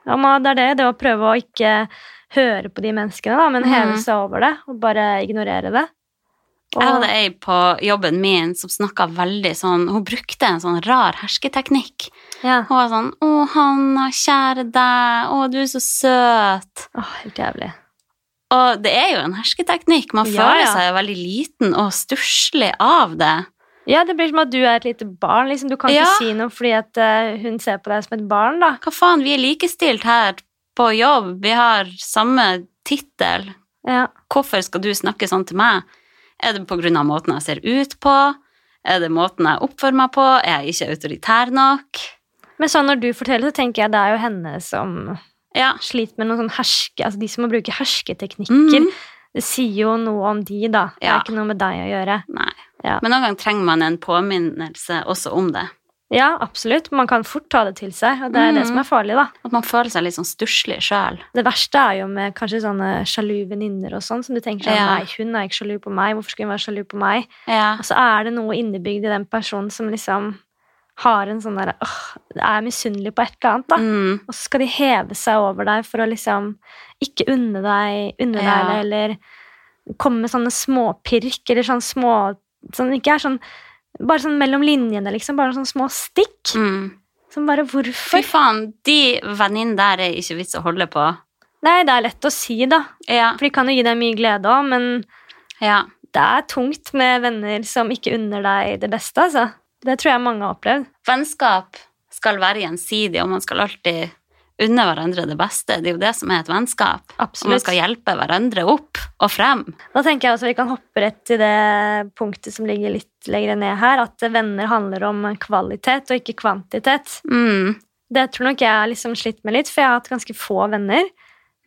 Ja, det er det, det å prøve å ikke høre på de menneskene, da, men heve Mhm. seg over det og bare ignorere det. Jeg hadde ei på jobben min som snakka veldig sånn Hun brukte en sånn rar hersketeknikk. ja. Hun var sånn 'Å, Hanna, kjære deg. Å, du er så søt.' Åh, helt jævlig. Og det er jo en hersketeknikk. Man Ja, føler ja. seg veldig liten og stusslig av det. Ja, det blir som at du er et lite barn. Liksom. Du kan Ja. ikke si noe fordi at eh, hun ser på deg som et barn, da. Hva faen, vi er likestilt her på jobb. Vi har samme tittel. Ja. Hvorfor skal du snakke sånn til meg? Er det av måten jeg ser ut på? Er det måten jeg oppfører meg på? Er jeg ikke autoritær nok? Men sånn når du forteller, så tenker jeg det er jo henne som Ja. sliter med noen sånn herske... Altså de som må bruke hersketeknikker. Mm. Det sier jo noe om de, da. Det Ja. er ikke noe med deg å gjøre. Nei. Ja. Men noen ganger trenger man en påminnelse også om det. Ja, absolutt. Man kan fort ta det til seg, og det er det Mhm. som er farlig, da. At man føler seg litt sånn stusslig sjøl. Det verste er jo med kanskje sånne sjalu venninner og sånn, som du tenker sånn Ja. Nei, hun er ikke sjalu på meg, hvorfor skulle hun være sjalu på meg? Ja. Og så er det noe innebygd i den personen som liksom har en sånn derre åh, er misunnelig på et eller annet, da. Mm. Og så skal de heve seg over deg for å liksom ikke unne deg, unne deg Ja. det, eller komme med sånne småpirk, eller sånn små Sånn ikke er sånn Bare sånn mellom linjene, liksom. Bare sånne små stikk. Mm. Som bare Hvorfor? Fy faen, de venninnene der er ikke vits å holde på. Nei, det er lett å si, da. Ja. For de kan jo gi deg mye glede òg, men ja. det er tungt med venner som ikke unner deg det beste, altså. Det tror jeg mange har opplevd. Vennskap skal være gjensidig, og man skal alltid unne hverandre det beste. Det er jo det som er et vennskap. Og man skal hjelpe hverandre opp og frem. Da tenker jeg også vi kan hoppe rett til det punktet som ligger litt lenger ned her, at venner handler om kvalitet og ikke kvantitet. Mm. Det tror nok jeg har liksom slitt med litt, for jeg har hatt ganske få venner.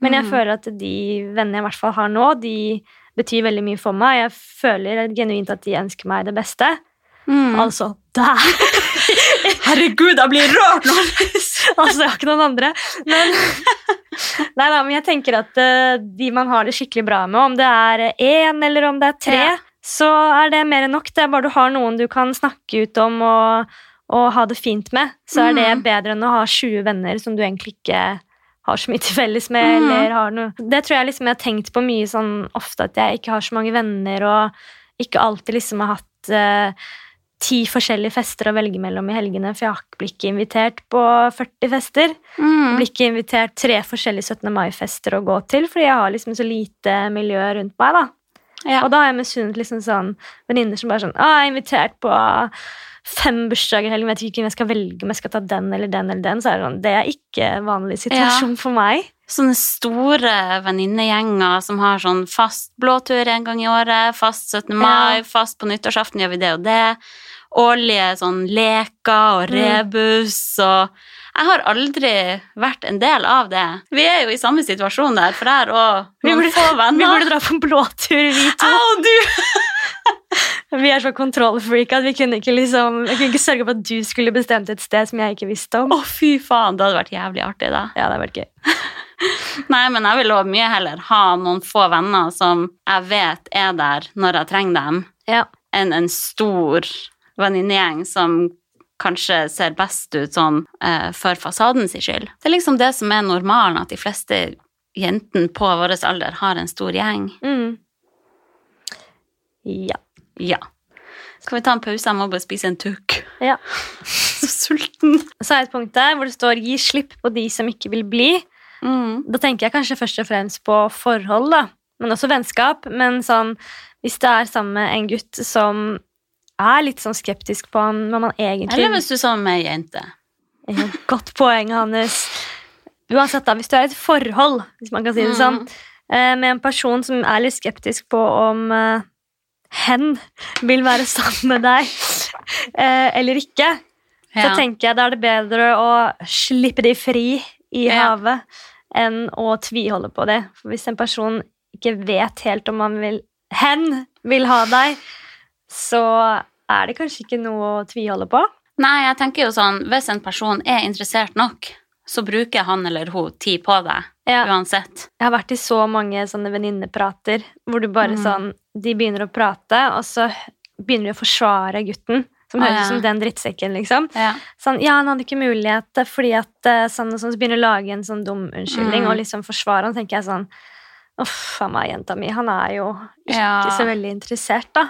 Men jeg mm. føler at de vennene jeg i hvert fall har nå, de betyr veldig mye for meg. Jeg føler genuint at de ønsker meg det beste. Mm. Altså der! [laughs] Herregud, jeg blir rørt nå! [laughs] altså, jeg har ikke noen andre. Men, [laughs] nei da, men jeg tenker at uh, de man har det skikkelig bra med, om det er én eller om det er tre, Ja. så er det mer enn nok. Det er bare du har noen du kan snakke ut om og, og ha det fint med, så er det Mhm. bedre enn å ha 20 venner som du egentlig ikke har så mye til felles med. Mm. eller har noe. Det tror jeg liksom jeg har tenkt på mye sånn ofte, at jeg ikke har så mange venner, og ikke alltid liksom har hatt eh, ti forskjellige fester å velge mellom i helgene, for jeg blir ikke invitert på 40 fester. Jeg Mm. blir ikke invitert tre forskjellige 17. mai-fester å gå til, fordi jeg har liksom så lite miljø rundt meg. da. Ja. Og da har jeg misunnet liksom sånn venninner som bare sånn Å, 'Jeg er invitert på fem bursdager i helgen, vet ikke hvem jeg skal velge, om jeg skal ta den eller den eller den.' Så er det sånn Det er ikke vanlig situasjon for meg. Sånne store venninnegjenger som har sånn fast blåtur en gang i året, fast 17. mai, fast på nyttårsaften gjør vi det og det. Årlige sånn leker og Mm. rebus og Jeg har aldri vært en del av det. Vi er jo i samme situasjon der, for jeg og noen burde- få venner. [laughs] Vi burde dra på blåtur, vi to. Au, du! [laughs] Vi er så kontrollfreak at vi kunne ikke liksom kunne ikke sørge for at du skulle bestemt et sted som jeg ikke visste om. Å, fy faen, det hadde vært jævlig artig, da. Ja, det hadde vært gøy. [laughs] Nei, men jeg vil også mye heller ha noen få venner som jeg vet er der når jeg trenger dem, Ja. enn en stor venninnegjeng som kanskje ser best ut sånn eh, for fasadens skyld. Det er liksom det som er normalen, at de fleste jentene på vår alder har en stor gjeng. Mm. Ja. Ja. Skal vi ta en pause? Jeg må bare spise en tukk. Ja. [laughs] Så sulten. Så er et punkt der hvor det står 'gi slipp på de som ikke vil bli'. Mm. Da tenker jeg kanskje først og fremst på forhold, da. Men også vennskap. Men sånn, hvis det er sammen med en gutt som er litt sånn skeptisk på han, hva man egentlig Eller hvis du er sammen med ei jente. Ja, Godt poeng, Hannes. Uansett, da, hvis du er i et forhold, hvis man kan si det sånn, Mm. eh, med en person som er litt skeptisk på om eh, hen vil være sammen med deg eh, eller ikke, så tenker jeg da er det bedre å slippe de fri i havet enn å tviholde på det. For hvis en person ikke vet helt om han vil hen vil ha deg, så er det kanskje ikke noe å tviholde på. Nei, jeg tenker jo sånn, hvis en person er interessert nok, så bruker han eller hun tid på deg, Ja. uansett. Jeg har vært i så mange sånne venninneprater hvor du bare Mm. sånn De begynner å prate, og så begynner de å forsvare gutten. Som høres ut som den drittsekken, liksom. Ja. Sånn, ja, han hadde ikke mulighet eh, fordi at eh, sånn og sånn, Så begynner å lage en sånn dum unnskyldning Mm. og liksom forsvare han. tenker jeg sånn Uff a meg, jenta mi. Han er jo ikke Ja. så veldig interessert, da.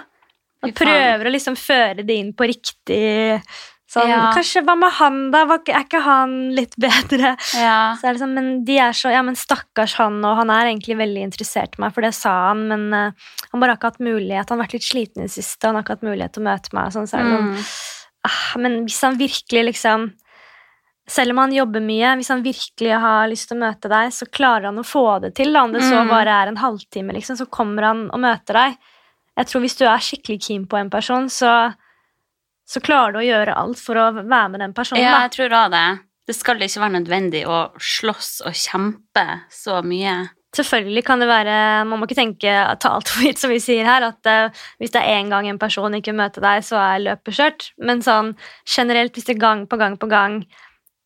Og prøver å liksom føre det inn på riktig sånn, Ja. Kanskje hva med han, da? Er ikke han litt bedre? Ja. Sånn, men de er så, ja, men stakkars han, og han er egentlig veldig interessert i meg, for det sa han, men uh, han bare har ikke hatt mulighet, han har vært litt sliten i det siste, han har ikke hatt mulighet til å møte meg, sånn, så sånn, Mm. ah, men hvis han virkelig liksom, selv om han jobber mye, hvis han virkelig har lyst til å møte deg, så klarer han å få det til, da, om det så Mm. bare er en halvtime, liksom, så kommer han og møter deg. Jeg tror hvis du er skikkelig keen på en person, så, så klarer du å gjøre alt for å være med den personen, ja, jeg tror òg det. Det skal ikke være nødvendig å slåss og kjempe så mye. Selvfølgelig kan det være Man må ikke tenke ta alt for gitt, som vi sier her. At uh, hvis det er én gang en person ikke møter deg, så er løpet kjørt. Men sånn generelt, hvis det gang på gang på gang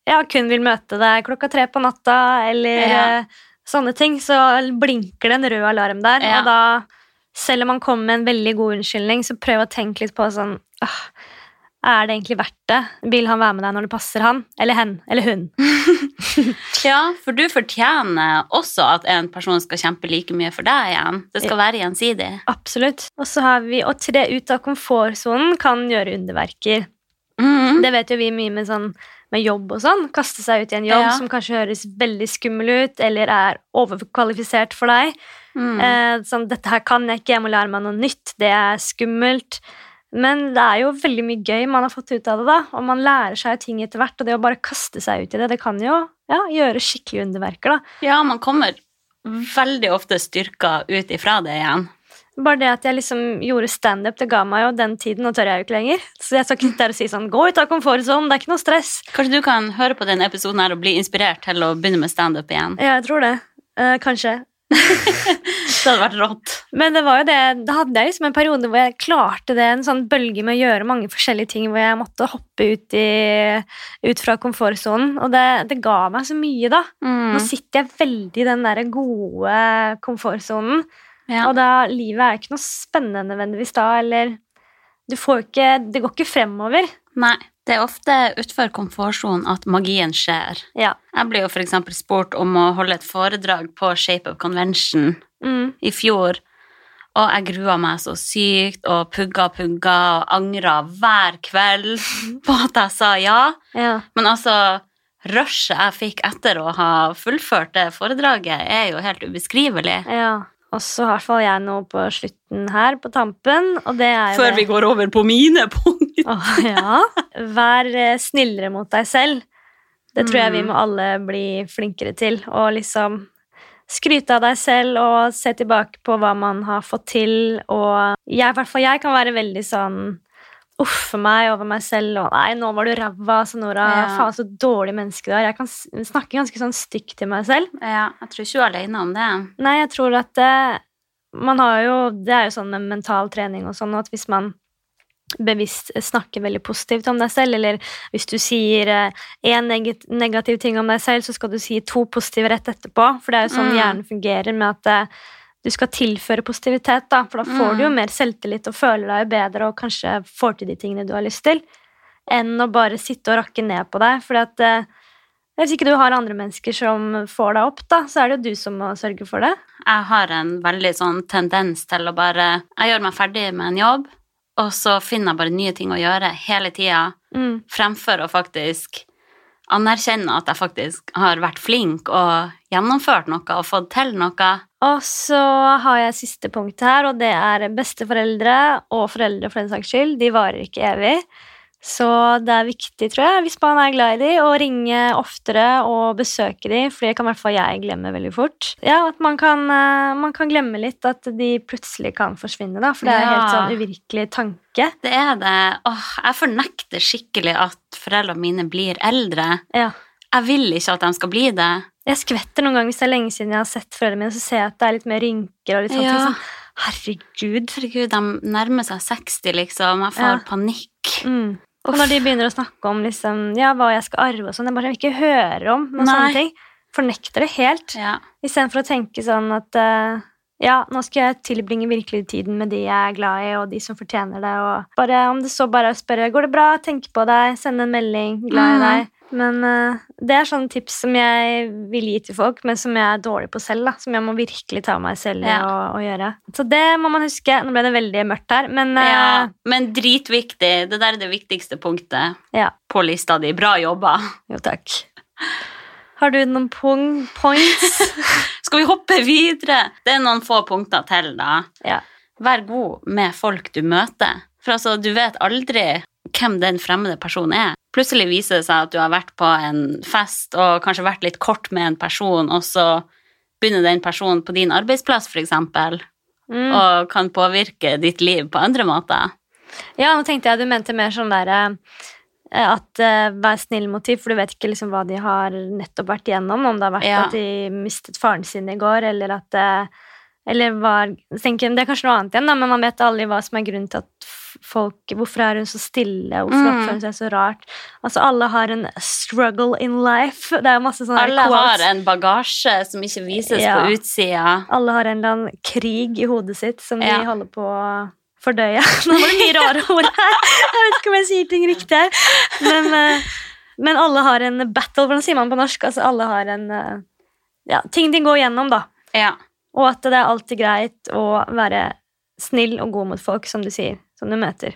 ja, kun vil møte deg klokka tre på natta, eller Ja. uh, sånne ting, så blinker det en rød alarm der. Ja. Og da, selv om man kommer med en veldig god unnskyldning, så prøv å tenke litt på sånn ah, Er det egentlig verdt det? Vil han være med deg når det passer han? Eller hen? Eller hun? [laughs] Ja, for du fortjener også at en person skal kjempe like mye for deg igjen. Det skal være gjensidig. Absolutt. Og så har vi å tre ut av komfortsonen kan gjøre underverker. Mm. Det vet jo vi mye med, sånn, med jobb og sånn. Kaste seg ut i en jobb Ja. som kanskje høres veldig skummel ut, eller er overkvalifisert for deg. Mm. Eh, sånn, 'Dette her kan jeg ikke, jeg må lære meg noe nytt'. Det er skummelt. Men det er jo veldig mye gøy man har fått ut av det, da. Og man lærer seg ting etter hvert, og det å bare kaste seg ut i det, det kan jo ja, gjøre skikkelig underverker, da. Ja, man kommer veldig ofte styrka ut ifra det igjen. Bare det at jeg liksom gjorde standup, det ga meg jo den tiden, og tør jeg jo ikke lenger. Så jeg skal ikke der og si sånn 'gå ut av komfortsonen', det er ikke noe stress. Kanskje du kan høre på denne episoden her og bli inspirert til å begynne med standup igjen. Ja, jeg tror det. Eh, kanskje. [laughs] Det hadde vært rått. Men det var jo det, da hadde jeg liksom en periode hvor jeg klarte det, en sånn bølge med å gjøre mange forskjellige ting, hvor jeg måtte hoppe ut, i, ut fra komfortsonen. Og det, det ga meg så mye, da. Mm. Nå sitter jeg veldig i den der gode komfortsonen. Ja. Og da, livet er ikke noe spennende nødvendigvis da, eller du får ikke, Det går ikke fremover. Nei, det er ofte utenfor komfortsonen at magien skjer. Ja. Jeg ble jo eksempel spurt om å holde et foredrag på Shape of Convention Mm. i fjor, og jeg grua meg så sykt og pugga og pugga og angra hver kveld [laughs] på at jeg sa ja. ja. Men altså, rushet jeg fikk etter å ha fullført det foredraget, er jo helt ubeskrivelig. ja. Og så har i hvert fall jeg noe på slutten her, på tampen, og det er Før det. vi går over på mine punkt. Åh, ja. Vær eh, snillere mot deg selv. Det tror jeg vi Mm. må alle bli flinkere til. Og liksom skryte av deg selv og se tilbake på hva man har fått til. Og jeg, i hvert fall jeg kan være veldig sånn uffe meg over meg selv og Nei, nå var du ræva, så Nora. Ja. Faen, så dårlig menneske du er. Jeg kan snakke ganske sånn stygt til meg selv. Ja, jeg tror ikke du er alene om det. Nei, jeg tror at det, man har jo Det er jo sånn med mental trening og sånn at hvis man bevisst snakker veldig positivt om deg selv, eller hvis du sier én negativ ting om deg selv, så skal du si to positive rett etterpå. For det er jo sånn Mm. hjernen fungerer med at eh, du skal tilføre positivitet, da. For da får du jo Mm. mer selvtillit og føler deg bedre og kanskje får til de tingene du har lyst til, enn å bare sitte og rakke ned på deg. For at eh, hvis ikke du har andre mennesker som får deg opp, da, så er det jo du som må sørge for det. Jeg har en veldig sånn tendens til å bare Jeg gjør meg ferdig med en jobb, og så finner jeg bare nye ting å gjøre hele tida, Mm. fremfor å faktisk anerkjenne at jeg faktisk har vært flink og gjennomført noe og fått til noe. Og så har jeg siste punkt her, og det er besteforeldre og foreldre for den saks skyld. De varer ikke evig. Så det er viktig, tror jeg, hvis man er glad i dem, å ringe oftere og besøke dem, for det kan i hvert fall jeg glemme veldig fort. Ja, at man kan, eh, man kan glemme litt at de plutselig kan forsvinne, da, for det er en helt sånn uvirkelig tanke. Det er det. Åh, jeg fornekter skikkelig at foreldrene mine blir eldre. Ja. Jeg vil ikke at de skal bli det. Jeg skvetter noen ganger hvis det er lenge siden jeg har sett foreldrene mine, så ser jeg at det er litt mer rynker og litt sånn. Ja. Sånn, herregud. Herregud, de nærmer seg 60, liksom. Jeg får Ja. panikk. Mm. Og når de begynner å snakke om liksom, ja, hva jeg skal arve og sånn, jeg bare vil ikke høre om noen Nei. sånne ting. Fornekter det helt. Ja. Istedenfor å tenke sånn at uh, ja, nå skal jeg tilbringe virkelig tiden med de jeg er glad i, og de som fortjener det. Og bare, om det så bare er å spørre går det bra, tenke på deg, sende en melding, glad i Mm. deg. Men uh, det er sånne tips som jeg vil gi til folk, men som jeg er dårlig på selv. da, Som jeg må virkelig ta meg selv i Ja. å, å gjøre. Så det må man huske. Nå ble det veldig mørkt her, men uh, ja. Men dritviktig. Det der er det viktigste punktet ja. på lista di. Bra jobba. Jo, takk. Har du noen pong points? [laughs] Skal vi hoppe videre? Det er noen få punkter til, da. ja. Vær god med folk du møter. For altså, du vet aldri hvem den fremmede personen er. Plutselig viser det seg at du har vært på en fest og kanskje vært litt kort med en person, og så begynner den personen på din arbeidsplass, eksempel, Mm. og kan påvirke ditt liv på andre måter. ja, nå tenkte jeg du mente mer sånn derre eh, at uh, vær snill mot dem, for du vet ikke liksom hva de har nettopp vært igjennom. Om det har vært Ja. at de mistet faren sin i går, eller at eh, eller var, tenker, Det er kanskje noe annet igjen, da, men man vet aldri hva som er grunnen til at folk Hvorfor er hun så stille? Hvorfor Mm. oppfører hun seg så rart? Altså, Alle har en struggle in life. [laughs] Det er masse sånne Alle har en bagasje som ikke vises Ja. på utsida. Alle har en eller annen krig i hodet sitt som Ja. de holder på å fordøye. [laughs] Nå var det mye rare ord her. Jeg vet ikke om jeg sier ting riktig her. Men, eh, men alle har en battle. Hvordan sier man på norsk? Altså, alle har en eh, ja, ting de går gjennom, da. Ja. Og at det er alltid greit å være snill og god mot folk, som du sier, som du møter.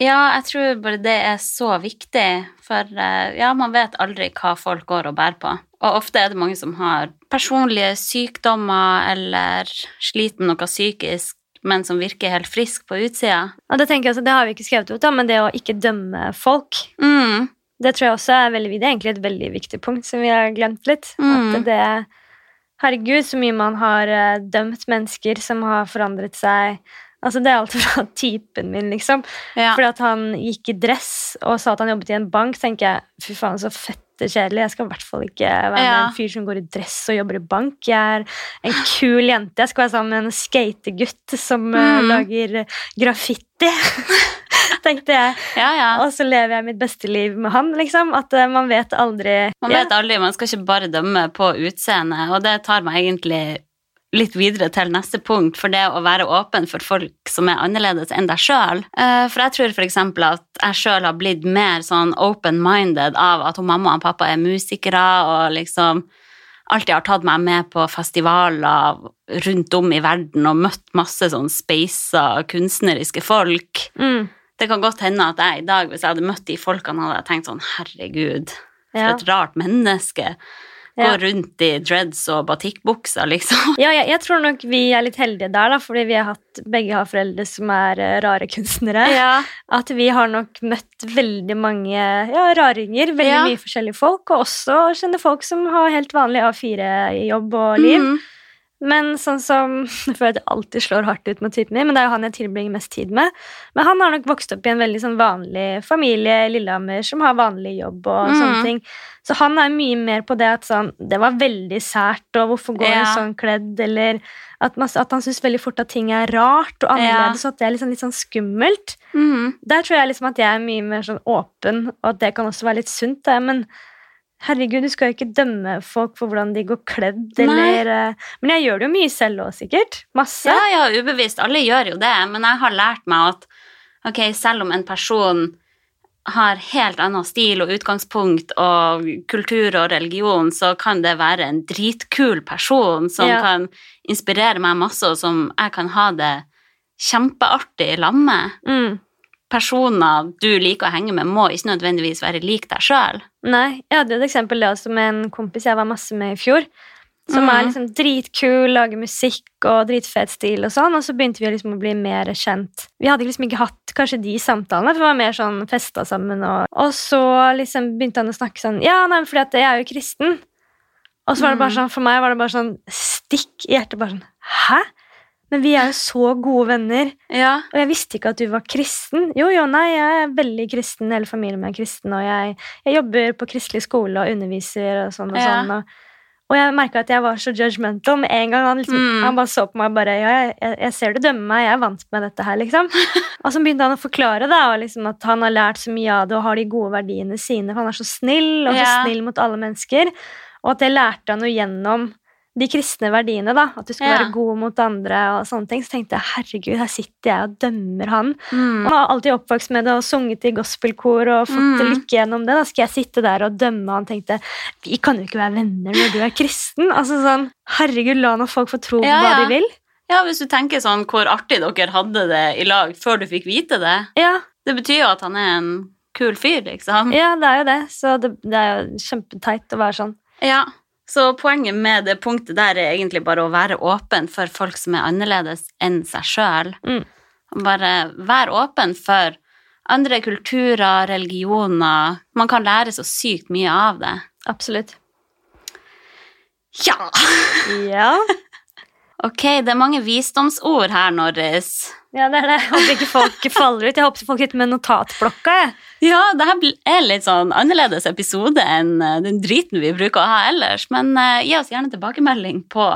Ja, jeg tror bare det er så viktig, for eh, ja, man vet aldri hva folk går og bærer på. Og ofte er det mange som har personlige sykdommer eller sliter med noe psykisk, men som virker helt frisk på utsida. Og det tenker jeg også, det har vi ikke skrevet ut, da, men det å ikke dømme folk, Mm. det tror jeg også er veldig, det er egentlig et veldig viktig punkt som vi har glemt litt. Mm. At det Herregud, så mye man har uh, dømt mennesker som har forandret seg. Altså Det er alt fra [laughs] typen min, liksom. Ja. Fordi at han gikk i dress og sa at han jobbet i en bank, tenker jeg fy faen, så fette kjedelig. Jeg skal i hvert fall ikke være Ja. en fyr som går i dress og jobber i bank. Jeg er en kul jente. Jeg skal være sammen med en skategutt som eh, Mm. lager graffiti. [laughs] tenkte jeg. ja, ja. Og så lever jeg mitt beste liv med han, liksom. At uh, man vet aldri Man vet aldri, man skal ikke bare dømme på utseendet, og det tar meg egentlig litt videre til neste punkt, for det å være åpen for folk som er annerledes enn deg sjøl. For jeg tror f.eks. at jeg sjøl har blitt mer sånn open-minded av at mamma og pappa er musikere, og liksom alltid har tatt meg med på festivaler rundt om i verden og møtt masse sånn speisa kunstneriske folk. mm. Det kan godt hende at jeg i dag, hvis jeg hadde møtt de folkene, hadde jeg tenkt sånn herregud, for Ja. et rart menneske. Gå Ja. rundt i dreads og batikkbukser, liksom. Ja, jeg, jeg tror nok vi er litt heldige der, da, fordi vi har hatt, begge har foreldre som er uh, rare kunstnere. Ja. At vi har nok møtt veldig mange ja, raringer, veldig mye forskjellige folk, og også kjenner folk som har helt vanlig A4-jobb og liv. Mm. Men sånn som [laughs] Jeg føler at jeg alltid slår hardt ut med typen min, men det er jo han jeg tilbringer mest tid med. Men han har nok vokst opp i en veldig sånn vanlig familie i Lillehammer som har vanlig jobb og Mm. sånne ting. Så han er mye mer på det at sånn Det var veldig sært, og hvorfor går Ja. hun sånn kledd, eller at, man, at han syns veldig fort at ting er rart og annerledes, og at det er liksom litt sånn skummelt. Mm. Der tror jeg liksom at jeg er mye mer sånn åpen, og at det kan også være litt sunt. Det. Men herregud, du skal jo ikke dømme folk for hvordan de går kledd, eller eh, Men jeg gjør det jo mye selv òg, sikkert. Masse. Ja, ja, ubevisst. Alle gjør jo det, men jeg har lært meg at ok, selv om en person har helt annen stil og utgangspunkt og kultur og religion, så kan det være en dritkul person som Ja. kan inspirere meg masse, og som jeg kan ha det kjempeartig i lag med. Mm. Personer du liker å henge med, må ikke nødvendigvis være lik deg sjøl. Nei, jeg hadde jo et eksempel det også med en kompis jeg var masse med i fjor. Som er Mhm. liksom dritkul, lager musikk og dritfet stil og sånn. Og så begynte vi liksom å bli mer kjent. Vi hadde liksom ikke hatt kanskje de samtalene, for vi var mer sånn festa sammen. Og, og så liksom begynte han å snakke sånn Ja, nei, fordi at jeg er jo kristen. Og så var det bare Mhm. sånn, for meg var det bare sånn stikk i hjertet. bare sånn, Hæ? Men vi er jo så gode venner. Ja. Og jeg visste ikke at du var kristen. Jo, jo, nei, jeg er veldig kristen, hele familien min er kristen, og jeg, jeg jobber på kristelig skole og underviser og sånn og Ja. sånn. Og, og jeg merka at jeg var så judgmental med en gang. Han, liksom, Mm. han bare så på meg og bare Ja, jeg, jeg, ser du dømmer meg, jeg er vant med dette her, liksom. [laughs] og så begynte han å forklare da, liksom at han har lært så mye av det og har de gode verdiene sine, for han er så snill, og så Ja. snill mot alle mennesker. Og at det lærte han jo gjennom de kristne verdiene, da. At du skal Ja. være god mot andre og sånne ting. Så tenkte jeg herregud, her sitter jeg og dømmer han. Mm. Han har alltid oppvokst med det og sunget i gospelkor og fått Mm. lykke gjennom det. Da skal jeg sitte der og dømme han. tenkte vi kan jo ikke være venner når du er kristen. Altså sånn, Herregud, la nå folk få tro på Ja, hva ja. de vil. ja, hvis du tenker sånn hvor artig dere hadde det i lag før du fikk vite det. Ja, Det betyr jo at han er en kul fyr, liksom. ja det er jo det. Så det, det er jo kjempeteit å være sånn. Ja, så poenget med det punktet der er egentlig bare å være åpen for folk som er annerledes enn seg sjøl. Mm. Bare være åpen for andre kulturer, religioner. Man kan lære så sykt mye av det. Absolutt. Ja! Ja, [laughs] Ok, det er mange visdomsord her, Norris. ja det er det. Jeg håper ikke folk faller ut. Jeg håper folk sitter med notatblokka. Ja, det her er litt sånn annerledes episode enn eh, den driten vi bruker å ha ellers, men eh, gi oss gjerne tilbakemelding på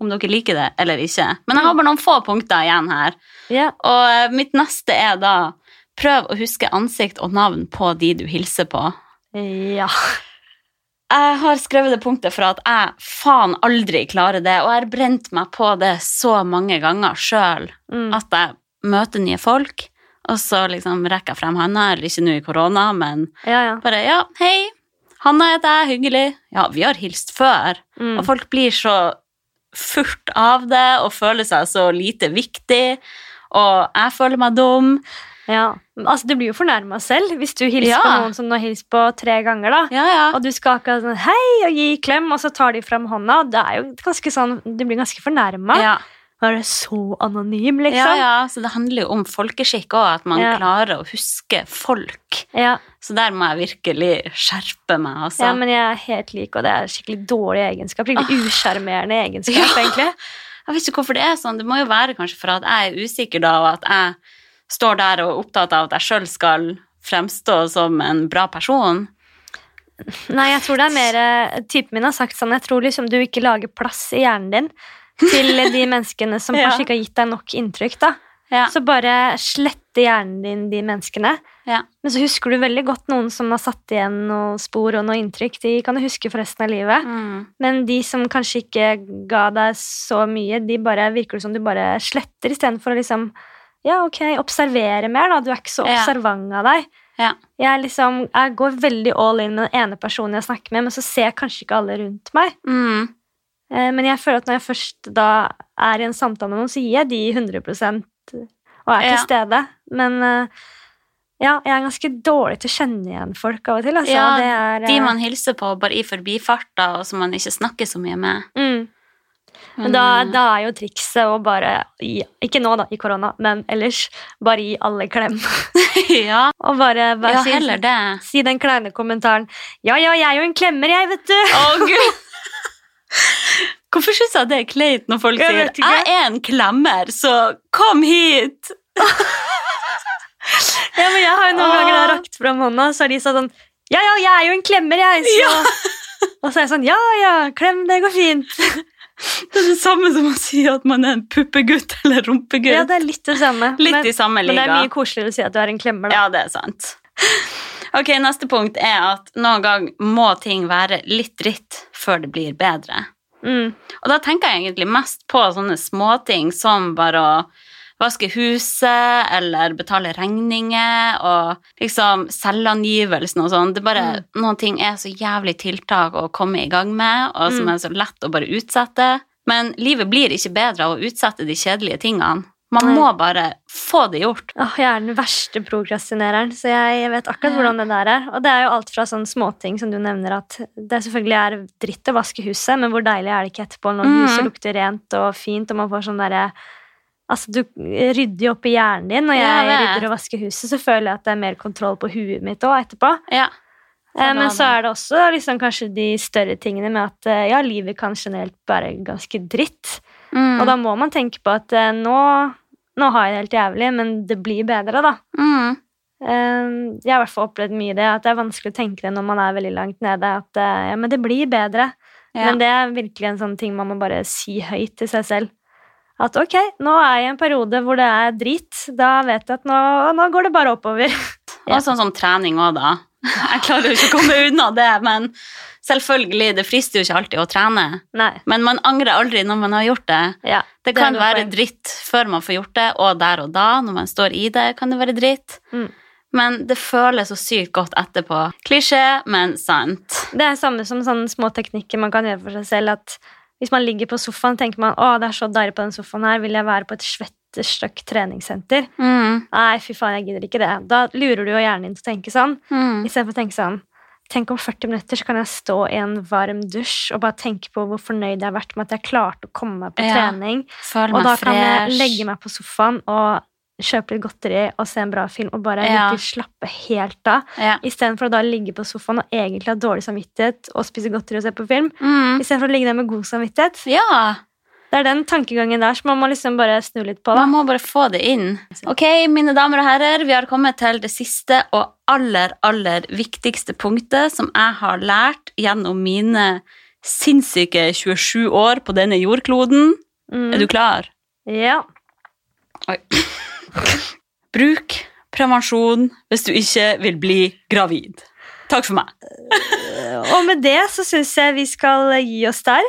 om dere liker det eller ikke. Men jeg har bare noen få punkter igjen her. Ja. Og eh, mitt neste er da prøv å huske ansikt og navn på de du hilser på. ja. Jeg har skrevet det punktet for at jeg faen aldri klarer det, og jeg har brent meg på det så mange ganger sjøl Mm. at jeg møter nye folk, og så liksom rekker jeg frem handa, eller ikke nå i korona, men Ja, ja. bare ja, hei, Hanna heter jeg, hyggelig. Ja, vi har hilst før. Mm. Og folk blir så furt av det og føler seg så lite viktig, og jeg føler meg dum. ja. Altså, du blir jo fornærma selv hvis du hilser Ja. på noen som du har hilst på tre ganger. da. Ja, ja. Og du skal akkurat sånn hei og gi klem, og så tar de fram hånda. og Det er jo ganske sånn, Du blir ganske fornærma. Ja, det så anonym, liksom? ja, så det handler jo om folkeskikk òg, at man Ja. klarer å huske folk. Ja, Så der må jeg virkelig skjerpe meg, altså. ja, men jeg er helt lik, og det er skikkelig dårlig egenskap. Skikkelig usjarmerende egenskap, Ja. egentlig. Jeg vet ikke hvorfor det er sånn. Det må jo være kanskje for at jeg er usikker da, og at jeg står der og er opptatt av at jeg sjøl skal fremstå som en bra person. Nei, jeg tror det er mer eh, Typen min har sagt sånn Jeg tror liksom du ikke lager plass i hjernen din til de menneskene som [laughs] Ja. kanskje ikke har gitt deg nok inntrykk. da. Ja. Så bare slette hjernen din de menneskene. Ja. Men så husker du veldig godt noen som har satt igjen noen spor og noe inntrykk. De kan du huske for resten av livet. Mm. Men de som kanskje ikke ga deg så mye, de bare virker det som du bare sletter istedenfor å liksom ja, ok, observere mer. da. Du er ikke så observant av deg. Ja. Jeg, liksom, jeg går veldig all in med den ene personen jeg snakker med, men så ser jeg kanskje ikke alle rundt meg. Mm. Eh, Men jeg føler at når jeg først da er i en samtale med noen, så gir jeg de 100 og er Ja. til stede. Men eh, Ja, jeg er ganske dårlig til å kjenne igjen folk av og til. Altså. Ja, det er, De eh, man hilser på bare i forbifarta, og som man ikke snakker så mye med. mm. Men da, da er jo trikset å bare gi Ikke nå, da, i korona, men ellers bare gi alle klem. [laughs] ja, [laughs] Og bare, bare ja, si, det. si den kleine kommentaren 'Ja, ja, jeg er jo en klemmer, jeg, vet du'. Å, gud! [laughs] Hvorfor syns jeg det er kleint når folk Jeg sier 'jeg er en klemmer, så kom hit'? [laughs] Ja, men jeg har jo noen Åh. ganger rakt fram hånda, så har de sagt sånn 'Ja, ja, jeg er jo en klemmer, jeg', så [laughs] Og så er jeg sånn 'Ja, ja, klem, det går fint'. [laughs] Det er det samme som å si at man er en puppegutt eller rumpegutt. Ja, det er litt det samme. Litt men, i samme men det er mye koseligere å si at du er en klemmer, da. Ja, det er sant. Ok, Neste punkt er at noen gang må ting være litt dritt før det blir bedre. Mm. Og da tenker jeg egentlig mest på sånne småting som bare å vaske huset eller betale regninger og liksom selvangivelsen og sånn. Det er bare Noen ting er så jævlig tiltak å komme i gang med, og som Mm. er så lett å bare utsette. Men livet blir ikke bedre av å utsette de kjedelige tingene. Man Nei. må bare få det gjort. Åh, jeg er den verste prokrastinereren, så jeg vet akkurat hvordan det der er. Og det er jo alt fra sånne småting som du nevner, at det selvfølgelig er dritt å vaske huset, men hvor deilig er det ikke etterpå når mm. huset lukter rent og fint, og man får sånn derre Altså, du rydder jo opp i hjernen din. Når jeg Jeg rydder og vasker huset, så føler jeg at det er mer kontroll på huet mitt òg etterpå. Ja. Eh, Men så er det også liksom kanskje de større tingene med at eh, ja, livet kan generelt være ganske dritt. Mm. Og da må man tenke på at eh, nå, nå har jeg det helt jævlig, men det blir bedre, da. mm. Eh, Jeg har i hvert fall opplevd mye det, at det er vanskelig å tenke det når man er veldig langt nede. At eh, ja, men det blir bedre. ja. Men det er virkelig en sånn ting man må bare si høyt til seg selv. At ok, nå er jeg i en periode hvor det er drit. Da vet jeg at nå, nå går det bare oppover. [laughs] Ja. Og sånn som trening òg, da. [laughs] Jeg klarer jo ikke å komme unna det, men selvfølgelig, det frister jo ikke alltid å trene. Nei. Men man angrer aldri når man har gjort det. Ja, Det kan det være poeng. dritt før man får gjort det, og der og da, når man står i det, kan det være dritt. Mm. Men det føles så sykt godt etterpå. Klisjé, men sant. Det er samme som sånne små teknikker man kan gjøre for seg selv. At hvis man ligger på sofaen, tenker man å, det er så deilig på den sofaen her, vil jeg være på et svettestygt treningssenter? Mm. Nei, fy faen, jeg gidder ikke det. Da lurer du jo hjernen din til å tenke sånn. Mm. Istedenfor å tenke sånn Tenk om 40 minutter så kan jeg stå i en varm dusj og bare tenke på hvor fornøyd jeg har vært med at jeg klarte å komme meg på Ja. trening. Og da da kan jeg legge meg på sofaen og kjøpe litt godteri og se en bra film og bare Ja. virkelig slappe helt av. Ja. Istedenfor å da ligge på sofaen og egentlig ha dårlig samvittighet og spise godteri og se på film. Mm. Istedenfor å ligge der med god samvittighet. ja. Det er den tankegangen der som man må liksom bare snu litt på. Man må bare få det inn. Ok, mine damer og herrer, vi har kommet til det siste og aller, aller viktigste punktet som jeg har lært gjennom mine sinnssyke 27 år på denne jordkloden. Mm. Er du klar? Ja. Oi. Bruk prevensjon hvis du ikke vil bli gravid. Takk for meg. Og med det så syns jeg vi skal gi oss der.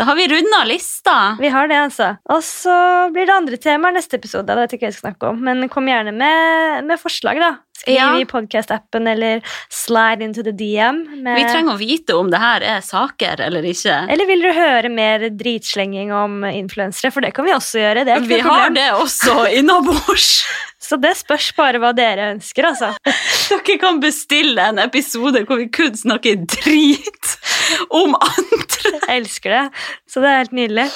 Da har vi runda lista. Vi har det, altså. Og så blir det andre temaer neste episode. Det vet ikke hva jeg skal snakke om. Men kom gjerne med, med forslag, da. Skriv Ja. i podcast-appen eller slide into the DM. Vi trenger å vite om det her er saker eller ikke. Eller vil du høre mer dritslenging om influensere? For det kan vi også gjøre. Det Vi har det også [laughs] innabords. Så det spørs bare hva dere ønsker, altså. Dere kan bestille en episode hvor vi kun snakker drit om andre. Jeg elsker det. Så det er helt nydelig.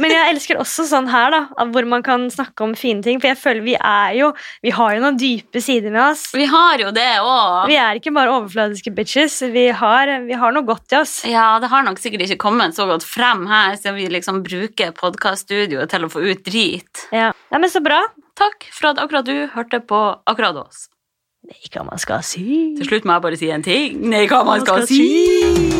Men jeg elsker også sånn her, da, hvor man kan snakke om fine ting. For jeg føler vi er jo Vi har jo noen dype sider med oss. Vi har jo det òg. Vi er ikke bare overfladiske bitches. Vi har, vi har noe godt i oss. Ja, det har nok sikkert ikke kommet så godt frem her, siden vi liksom bruker podkaststudioet til å få ut drit. Ja. ja, Men så bra. Takk for at akkurat du hørte på akkurat oss. Er hva man skal si. Til slutt må jeg bare si en ting. Nei, hva man Hva skal skal si.